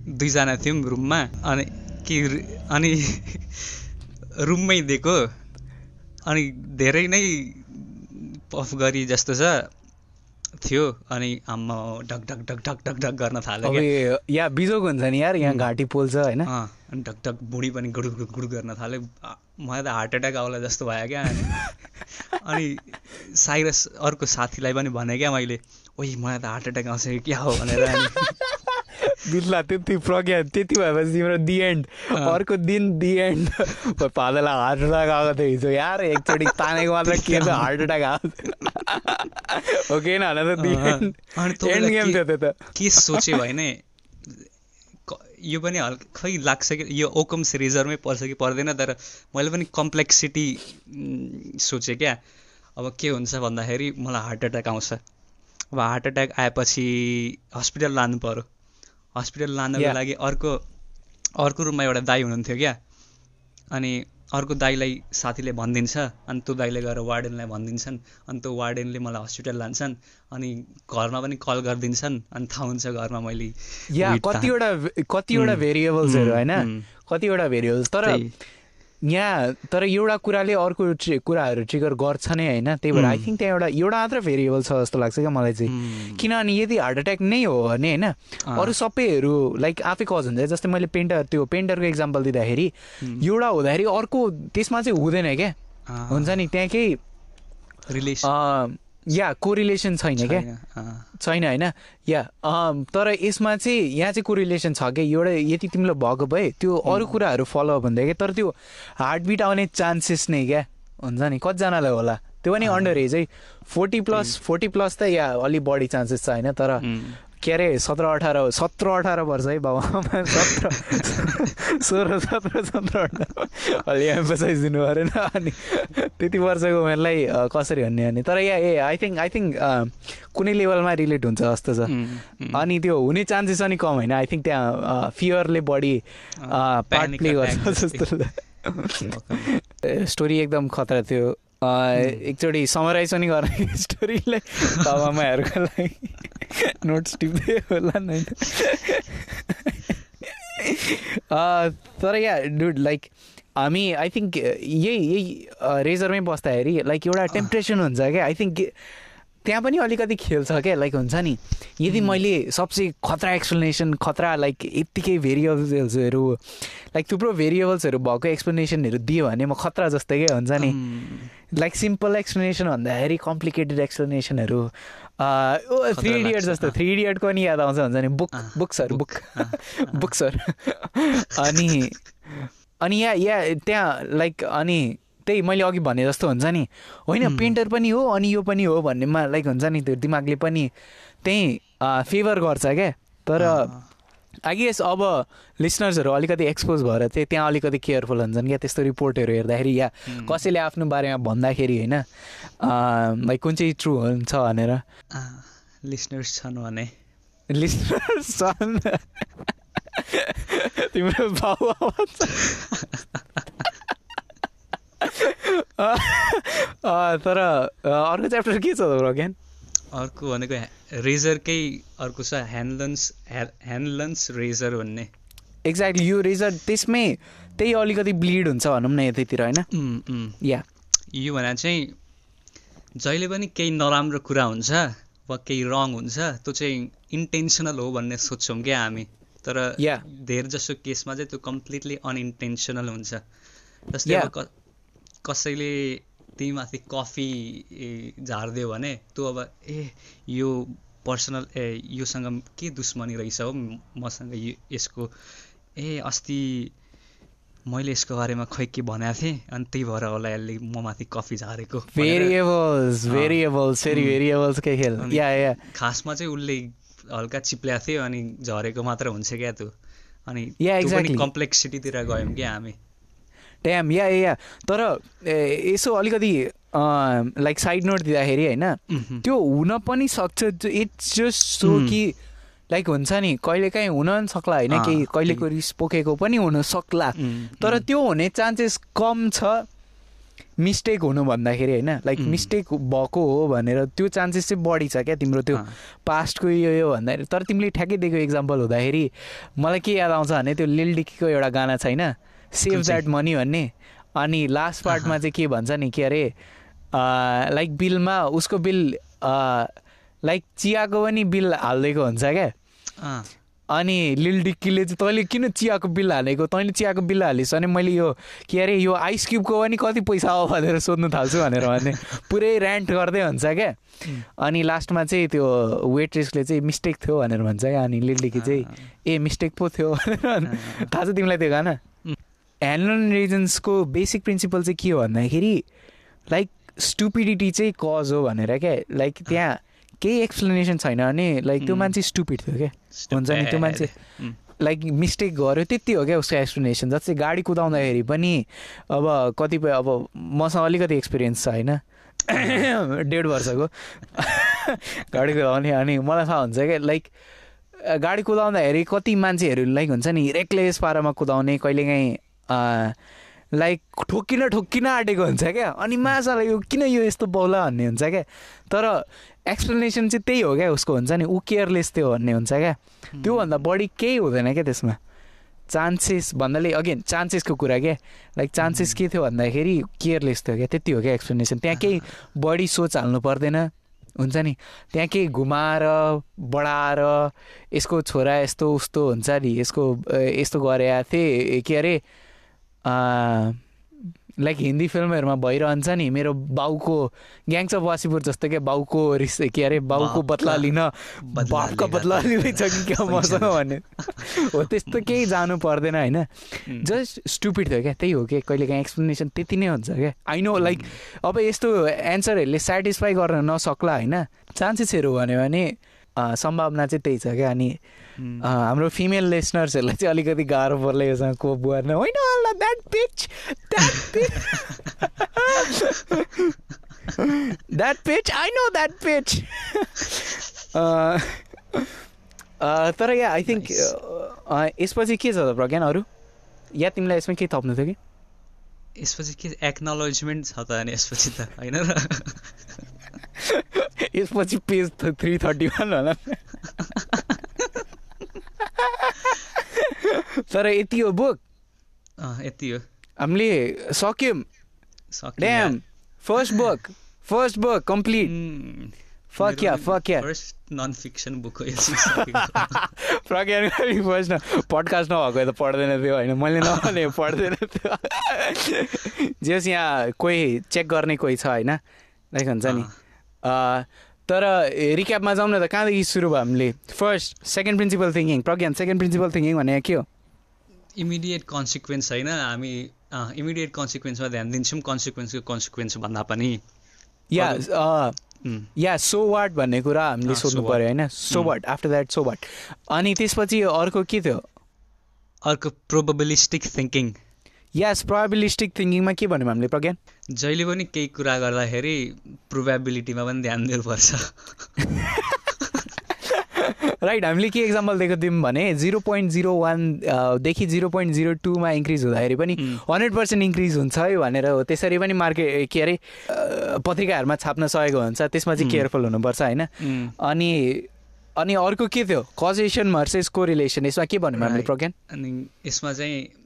दुईजना थियौँ रुममा अनि कि अनि रुममै दिएको अनि धेरै नै पफ गरी जस्तो छ थियो अनि आम्मा ढक ढक ढक ढक ढक ढक गर्न थाल्यो यहाँ बिजोग हुन्छ नि यार यहाँ घाँटी पोल्छ होइन। अनि ढक ढक बुढी पनि गुडु गुडु गुडु गर्न थाल्यो। मलाई त हार्ट एट्याक आउला जस्तो भयो क्या अनि अनि साइरस अर्को साथीलाई पनि भने क्या मैले ओइ मलाई त हार्ट एट्याक आउँछ कि क्या हो? भनेर बिल्ला त्यति प्रज्ञा त्यति भएपछि तिम्रो दि एन्ड। अर्को दिन दि एन्ड फादरलाई हार्ट एट्याक आएको थियो हिजो। यार एकचोटि तानेको मात्र के छ हार्ट एट्याक आएको हो कि होइन त दि एन्ड एन्ड गेम थियो त्यो त। के सोच्यो भने क- यो पनि हल् खै लाग्छ कि? यो ओकम्स रिजर्भमै पर्छ कि पर्दैन तर मैले पनि कम्प्लेक्सिटी सोचेँ क्या। अब के हुन्छ भन्दाखेरि मलाई हार्ट एट्याक आउँछ। अब हार्ट एट्याक आएपछि हस्पिटल लानु पऱ्यो हस्पिटल लानको. लागि अर्को अर्को रुममा एउटा दाई हुनुहुन्थ्यो क्या। अनि अर्को दाईलाई साथीले भनिदिन्छ अनि त्यो दाईले गएर वार्डेनलाई भनिदिन्छन् अनि त्यो वार्डेनले मलाई हस्पिटल लान्छन् अनि घरमा पनि कल गरिदिन्छन् अनि थाहा हुन्छ घरमा मैले या कतिवटा कतिवटा भेरिएबल्सहरू होइन? कतिवटा भेरिएबल्स तर। यहाँ तर एउटा कुराले अर्को कुराहरू ट्रिगर गर्छ नै होइन त्यही भएर आई. थिङ्क त्यहाँ एउटा एउटा मात्र भेरिएबल छ जस्तो लाग्छ क्या मलाई चाहिँ। किनभने यदि हार्ट एट्याक नै हो भने होइन अरू सबैहरू लाइक आफै कज हुन्छ। जस्तै मैले पेन्टर त्यो पेन्टरको इक्जाम्पल दिँदाखेरि एउटा हुँदाखेरि अर्को त्यसमा चाहिँ हुँदैन क्या। हुन्छ नि त्यहाँ केही रिलेसन या कोरिलेसन छैन क्या? छैन, होइन? या तर यसमा चाहिँ यहाँ चाहिँ कोरिलेसन छ क्या? एउटा यति तिमीलाई भएको भए त्यो अरू कुराहरू फलोअप हुँदै क्या? तर त्यो हार्टबिट आउने चान्सेस नै क्या? हुन्छ नि? कतिजनालाई होला? त्यो पनि। अन्डर एज है। फोर्टी प्लस फोर्टी प्लस त या अलिक बढी चान्सेस छ होइन? तर के अरे सत्र अठार सत्र अठार वर्ष है बाबा। सत्र सोह्र सत्र सत्र अठार। अलि एम्फोसाइज दिनु परेन अनि त्यति वर्षको उमेरलाई कसरी भन्ने भने तर yeah a I think I think कुनै लेभलमा रिलेट हुन्छ जस्तो छ। अनि त्यो हुने चान्सेस पनि कम होइन। आई थिङ्क त्यहाँ फियरले बढी पार्ट प्ले गर्छ जस्तै। स्टोरी एकदम खतरा थियो। एकचोटि समराइज पनि गर्ने स्टोरीलाई बाबामाहरूको लागि नोट्स टिप्दै होला नि तर या डुड लाइक हामी आई थिङ्क यही यही रेजरमै बस्दाखेरि लाइक एउटा टेम्परेसन हुन्छ क्या। आई थिङ्क त्यहाँ पनि अलिकति खेल छ क्या लाइक हुन्छ नि। यदि मैले सबसे खतरा एक्सप्लेनेसन खतरा लाइक यत्तिकै भेरिएबल्सहरू लाइक थुप्रो भेरिएबल्सहरू भएको एक्सप्लेनेसनहरू दियो भने म खतरा जस्तै क्या हुन्छ नि। लाइक सिम्पल एक्सप्लेनेसन भन्दाखेरि कम्प्लिकेटेड एक्सप्लेनेसनहरू थ्री इडियट जस्तो। थ्री इडियटको पनि याद आउँछ हुन्छ नि? बुक बुक्सहरू बुक बुक्सहरू अनि अनि या या त्यहाँ लाइक अनि त्यही मैले अघि भने जस्तो हुन्छ नि। होइन. पेन्टर पनि हो अनि यो पनि हो भन्नेमा लाइक हुन्छ नि त्यो दिमागले पनि त्यही फेभर गर्छ क्या। तर अँ, आई गेस अब लिसनर्सहरू अलिकति एक्सपोज भएर चाहिँ त्यहाँ अलिकति केयरफुल हुन्छन् क्या त्यस्तो रिपोर्टहरू हेर्दाखेरि या कसैले आफ्नो बारेमा भन्दाखेरि होइन लाइक कुन चाहिँ ट्रु हुन्छ भनेर। लिसनर्स छन् भने। लिसनर्स छन्। तिम्रो। अँ, तर अर्को च्याप्टर के छ त ज्ञान अर्को भनेको रेजरकै अर्को छ ह्यान्डलन्स ह्यान्डलन्स रेजर भन्ने। एक्ज्याक्टली यो रेजर त्यसमै त्यही अलिकति ब्लिड हुन्छ भनौँ न यतैतिर होइन। या। यो भने चाहिँ जहिले पनि केही नराम्रो कुरा हुन्छ वा केही रङ हुन्छ त्यो चाहिँ इन्टेन्सनल हो भन्ने सोच्छौँ क्या हामी। तर या। धेर जसो केसमा चाहिँ त्यो कम्प्लिटली अनइन्टेन्सनल हुन्छ। जस्तै कसैले तिमी माथि कफी झारिदियो भने तँ अब ए यो पर्सनल ए योसँग के दुश्मनी रहेछ हो मसँग यो यसको ए अस्ति मैले यसको बारेमा खै के भनेको थिएँ अनि त्यही भएर होला यसले म माथि कफी झारेको भनेर भेरिएबल्स अँ। भेरिएबल्स फेरि उम्. भेरिएबल्सकै खेल अनि या या खासमा चाहिँ उसले हल्का चिप्ल्याएको थियो अनि झरेको मात्र हुन्छ क्या त्यो अनि. कम्प्लेक्सिटीतिर गयौँ क्या हामी ट्याम या या या तर ए, यसो अलिकति लाइक साइड नोट दिँदाखेरि होइन। त्यो हुन पनि सक्छ इट्स जस्ट सो. कि लाइक हुन्छ नि कहिलेकाहीँ हुन पनि सक्ला होइन केही कहिलेको। रिस पोखेको पनि हुन सक्ला तर त्यो हुने चान्सेस कम छ मिस्टेक हुनु भन्दाखेरि होइन लाइक. मिस्टेक भएको हो भनेर त्यो चान्सेस चाहिँ बढी छ क्या तिम्रो त्यो पास्टको यो यो भन्दाखेरि तर तिमीले ठ्याक्कै दिएको इक्जाम्पल हुँदाखेरि मलाई के याद आउँछ भने त्यो लिल डिकीको एउटा गाना छैन सेभ? द्याट मनी भन्ने। अनि लास्ट पार्टमा। चाहिँ के भन्छ नि के अरे लाइक बिलमा उसको बिल लाइक चियाको पनि बिल हालिदिएको हुन्छ क्या। अनि लिल डिक्कीले चाहिँ तैँले किन चियाको बिल हालेको? तैँले चियाको बिल हालिस् भने मैले यो के अरे यो आइस क्युबको पनि कति पैसा हो भनेर सोध्नु थाल्छु भनेर भने पुरै ऱ्यान्ट गर्दै हुन्छ क्या। अनि लास्टमा चाहिँ त्यो वेट्रेसले चाहिँ मिस्टेक थियो भनेर भन्छ क्या। अनि लिल डिक्की चाहिँ ए मिस्टेक पो थियो भनेर थाहा छ तिमीलाई त्यो गाना? ह्यान्ड रिजन्सको बेसिक प्रिन्सिपल चाहिँ के हो भन्दाखेरि लाइक स्टुपिडिटी चाहिँ कज हो भनेर क्या? लाइक त्यहाँ केही एक्सप्लेनेसन छैन भने लाइक त्यो. मान्छे स्टुपिड थियो क्या? हुन्छ नि त्यो मान्छे लाइक मिस्टेक गर्यो त्यति हो क्या उसको एक्सप्लेनेसन जस्तै गाडी कुदाउँदाखेरि पनि अब कतिपय अब मसँग अलिकति एक्सपिरियन्स छ होइन डेढ वर्षको गाडी कुदाउने अनि मलाई थाहा हुन्छ क्या? लाइक गाडी कुदाउँदाखेरि कति मान्छेहरू लाइक हुन्छ नि रेक्लेस पारामा कुदाउने कहिलेकाहीँ लाइक ठोक्किन ठोक्किन आँटेको हुन्छ क्या? अनि माछालाई यो किन यो यस्तो बौला भन्ने हुन्छ क्या? तर एक्सप्लेनेसन चाहिँ त्यही हो क्या उसको हुन्छ नि ऊ केयरलेस थियो भन्ने हुन्छ क्या? त्योभन्दा बढी केही हुँदैन क्या त्यसमा। चान्सेस भन्नाले अगेन चान्सेसको कुरा क्या लाइक चान्सेस के थियो भन्दाखेरि केयरलेस थियो क्या त्यति हो क्या एक्सप्लेनेसन त्यहाँ केही बढी सोच हाल्नु पर्दैन हुन्छ नि? त्यहाँ केही घुमाएर बढाएर यसको छोरा यस्तो उस्तो हुन्छ नि यसको यस्तो गरे थिएँ के अरे? लाइक हिन्दी फिल्महरूमा भइरहन्छ नि मेरो बाउको ग्याङ्स अफ वासीपुर जस्तो क्या बाउको रिस के अरे बाउको बदला लिन बापका लिँदा बदला लिँदैछ कि क्या मसँग भन्ने। हो त्यस्तो केही जानु पर्दैन होइन? जस्ट स्टुपिड थियो क्या त्यही हो कि कहिले काहीँ एक्सप्लेनेसन त्यति नै हुन्छ क्या। आई नो लाइक अब यस्तो एन्सरहरूले सेटिस्फाई गर्न नसक्ला होइन? चान्सेसहरू भन्यो भने सम्भावना चाहिँ त्यही छ क्या। अनि हाम्रो फिमेल लिसनर्सहरूलाई चाहिँ अलिकति गाह्रो पर्ला योसँग कोप गर्न होइन that pitch that I know that pitch तर या आई थिङ्क यसपछि के छ त प्रज्ञान अरू? या तिमीलाई यसमा के थप्नु थियो कि? यसपछि के एक्नोलोजमेन्ट छ त अनि यसपछि त होइन र? यसपछि पेज थ्री थर्टी वान होला। तर यति हो बुक। यति हो। हामीले सक्यौँ। Damn first book first book complete yeah. First non fiction book हो। प्रज्ञान फर्स्ट न पडकास्ट नभएको त पढ्दैन थियो होइन मैले नभने पढ्दैन थियो। जे होस् यहाँ कोही चेक गर्ने कोही छ होइन लाइक हुन्छ नि। तर रिक्यापमा जाउँ न त कहाँदेखि सुरु भयो हामीले? First second principle thinking Pragyan second principle thinking भने के हो? इमिडिएट कन्सिक्वेन्स होइन हामी इमिडिएट कन्सिक्वेन्समा ध्यान दिन्छौँ कन्सिक्वेन्सको कन्सिक्वेन्स भन्दा पनि। या या सो वाट भन्ने कुरा हामीले सोध्नु पऱ्यो. होइन? So. What after that so what अनि त्यसपछि अर्को के थियो? अर्को प्रोबबिलिस्टिक थिङ्किङ यस प्रोबेबिलिस्टिक थिङ्किङमा के भन्यौँ हामीले प्रज्ञान जहिले पनि केही कुरा गर्दाखेरि प्रोबेबिलिटीमा पनि ध्यान दिनुपर्छ। राइट हामीले के इक्जाम्पल दिएको थियौँ भने जिरो पोइन्ट जिरो वानदेखि जिरो पोइन्ट जिरो टूमा इन्क्रिज हुँदाखेरि पनि. हन्ड्रेड पर्सेन्ट इन्क्रिज हुन्छ है भनेर हो। त्यसरी पनि मार्केट के अरे पत्रिकाहरूमा छाप्न सकेको हुन्छ। त्यसमा चाहिँ. केयरफुल हुनुपर्छ होइन? अनि अनि अर्को के थियो? कजेसन भर्सेस को रिलेसन यसमा के भन्यौँ हामीले. प्रज्ञान अनि यसमा चाहिँ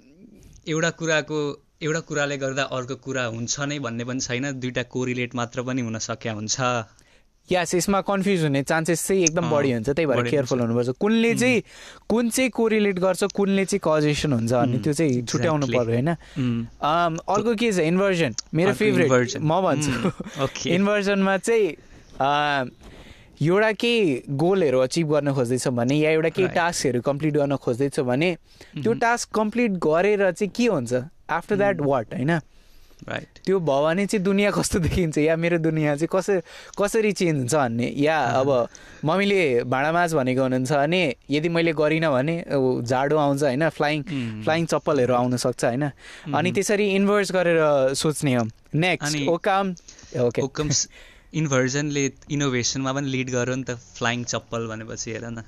एउटा कुराको एउटा कुराले गर्दा अर्को कुरा हुन्छ नै भन्ने पनि छैन। दुइटा कोरिलेट मात्र पनि हुन सकिया हुन्छ। यस यसमा कन्फ्युज हुने चान्सेस चाहिँ एकदम बढी हुन्छ। त्यही भएर केयरफुल। हुनुपर्छ। कुनले चाहिँ कुन चाहिँ कोरिलेट गर्छ कुनले चाहिँ कजेसन हुन्छ भन्ने उम्, त्यो चाहिँ छुट्याउनु. पर्यो होइन? अर्को के छ? इन्भर्जन मेरो फेभरेट. म भन्छु. इन्भर्जनमा चाहिँ एउटा केही गोलहरू अचिभ गर्न खोज्दैछ भने या एउटा केही. टास्कहरू कम्प्लिट गर्न खोज्दैछ भने त्यो Mhm. टास्क कम्प्लिट गरेर चाहिँ के हुन्छ? आफ्टर द्याट वाट होइन? राइट त्यो भयो भने चाहिँ दुनियाँ कस्तो देखिन्छ? या मेरो दुनियाँ चाहिँ कसरी कसरी चेन्ज हुन्छ भन्ने? या अब मम्मीले भाँडा माझ भनेको हुनुहुन्छ भने यदि मैले गरिनँ भने जाडो आउँछ होइन? फ्लाइङ फ्लाइङ चप्पलहरू आउन सक्छ होइन? अनि त्यसरी इन्भर्स गरेर सोच्ने हो। Next ओकाम okay. इन्भर्जनले इनोभेसनमा पनि लिड गर्यो नि त फ्लाइङ चप्पल भनेपछि हेर न।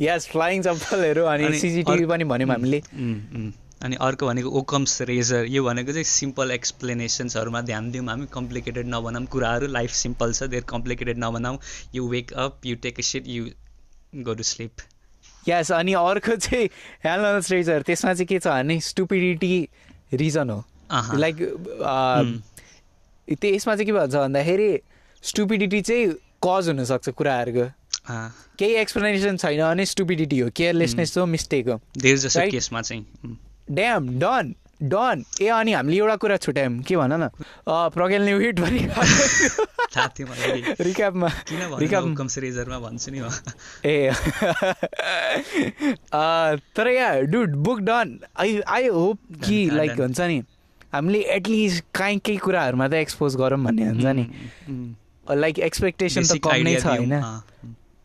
यस फ्लाइङ चप्पलहरू अनि अर्को- पनि भन्यौँ हामीले. अनि अर्को भनेको ओकम्स रेजर यो भनेको चाहिँ सिम्पल एक्सप्लेनेसन्सहरूमा ध्यान दिउँ। हामी कम्प्लिकेटेड नबनाऊँ। कुराहरू लाइफ सिम्पल छ धेर complicated नबनाऊ। You wake up you take a seat you go to sleep yes अनि अर्को चाहिँ हेलनल्स रेजर त्यसमा चाहिँ के छ भने स्टुपिडिटी रिजन हो। लाइक त्यो यसमा चाहिँ के भन्छ भन्दाखेरि स्टुपिडिटी चाहिँ कज हुनसक्छ कुराहरूको। केही एक्सप्लेनेसन छैन भने स्टुपिडिटी हो केयरलेसनेस हो मिस्टेक हो? केसमा चाहिँ। ड्याम डन डन ए अनि हामीले एउटा कुरा छुट्यायौँ के भन न? प्रज्ञाल न्युहिट भने थाहा थियो मलाई रिक्यापमा किन रिक्याप भन्नु ओकम्स रेजरमा भन्छु नि म। ए। तर yeah dude book done I I hope कि लाइक. हुन्छ नि। हामीले एटलिस्ट काहीँ केही कुराहरूमा त एक्सपोज गरौँ भन्ने हुन्छ नि। लाइक एक्सपेक्टेसन त कम नै छ होइन।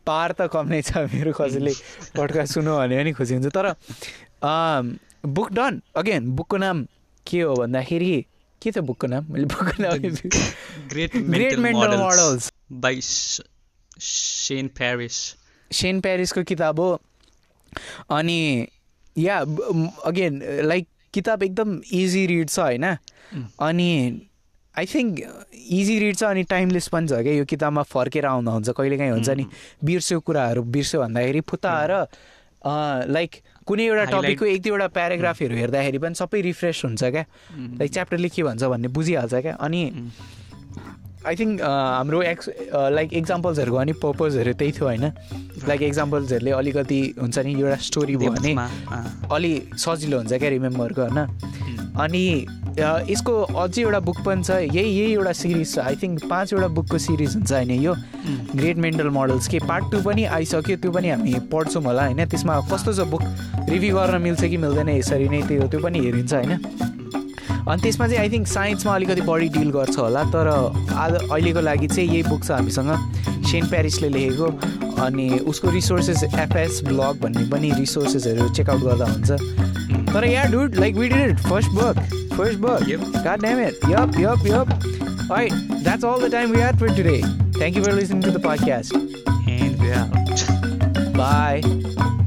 पार त कम नै छ मेरो कसैले पडकास्ट सुन्यो भने पनि खुसी हुन्छ। तर बुक डन अगेन बुकको नाम के हो भन्दाखेरि के छ बुकको नाम? मैले बुकको नाम great great mental models by Shane Parrish Shane प्यारिसको किताब हो। अनि या अगेन लाइक किताब एकदम इजी रिड छ होइन? अनि आई थिङ्क इजी रिड छ अनि टाइमलेस पनि छ क्या। यो किताबमा फर्केर आउँदा हुन्छ कहिलेकाहीँ हुन्छ नि। बिर्स्यो कुराहरू बिर्स्यो भन्दाखेरि फुत्ताएर लाइक कुनै एउटा टपिकको एक दुईवटा प्याराग्राफहरू हेर्दाखेरि पनि सबै रिफ्रेस हुन्छ क्या। लाइक च्याप्टरले के भन्छ भन्ने बुझिहाल्छ क्या। अनि आई थिङ्क हाम्रो एक्स लाइक इक्जाम्पल्सहरूको अनि पर्पजहरू त्यही थियो होइन। लाइक इक्जाम्पल्सहरूले अलिकति हुन्छ नि एउटा स्टोरी भयो भने अलि सजिलो हुन्छ क्या रिमेम्बरको होइन। अनि यसको अझै एउटा बुक पनि छ यही यही एउटा सिरिज छ। आई थिङ्क पाँचवटा बुकको सिरिज हुन्छ होइन यो। ग्रेट मेन्टल मोडल्स के पार्ट टू पनि आइसक्यो त्यो पनि हामी पढ्छौँ होला होइन। त्यसमा कस्तो छ बुक? रिभ्यू गर्न मिल्छ कि मिल्दैन यसरी नै त्यो त्यो पनि हेरिन्छ होइन। अनि त्यसमा चाहिँ आई थिङ्क साइन्समा अलिकति बढी डिल गर्छ होला तर आज अहिलेको लागि चाहिँ यही बुक छ हामीसँग सेन्ट प्यारिसले लेखेको अनि उसको रिसोर्सेस एफएस ब्लग भन्ने पनि रिसोर्सेसहरू चेकआउट गर्दा हुन्छ तर yeah dude like we did it first book first book yup, yup. All right, that's all the time we had for today. Thank you for listening to the podcast. And we are out. Bye.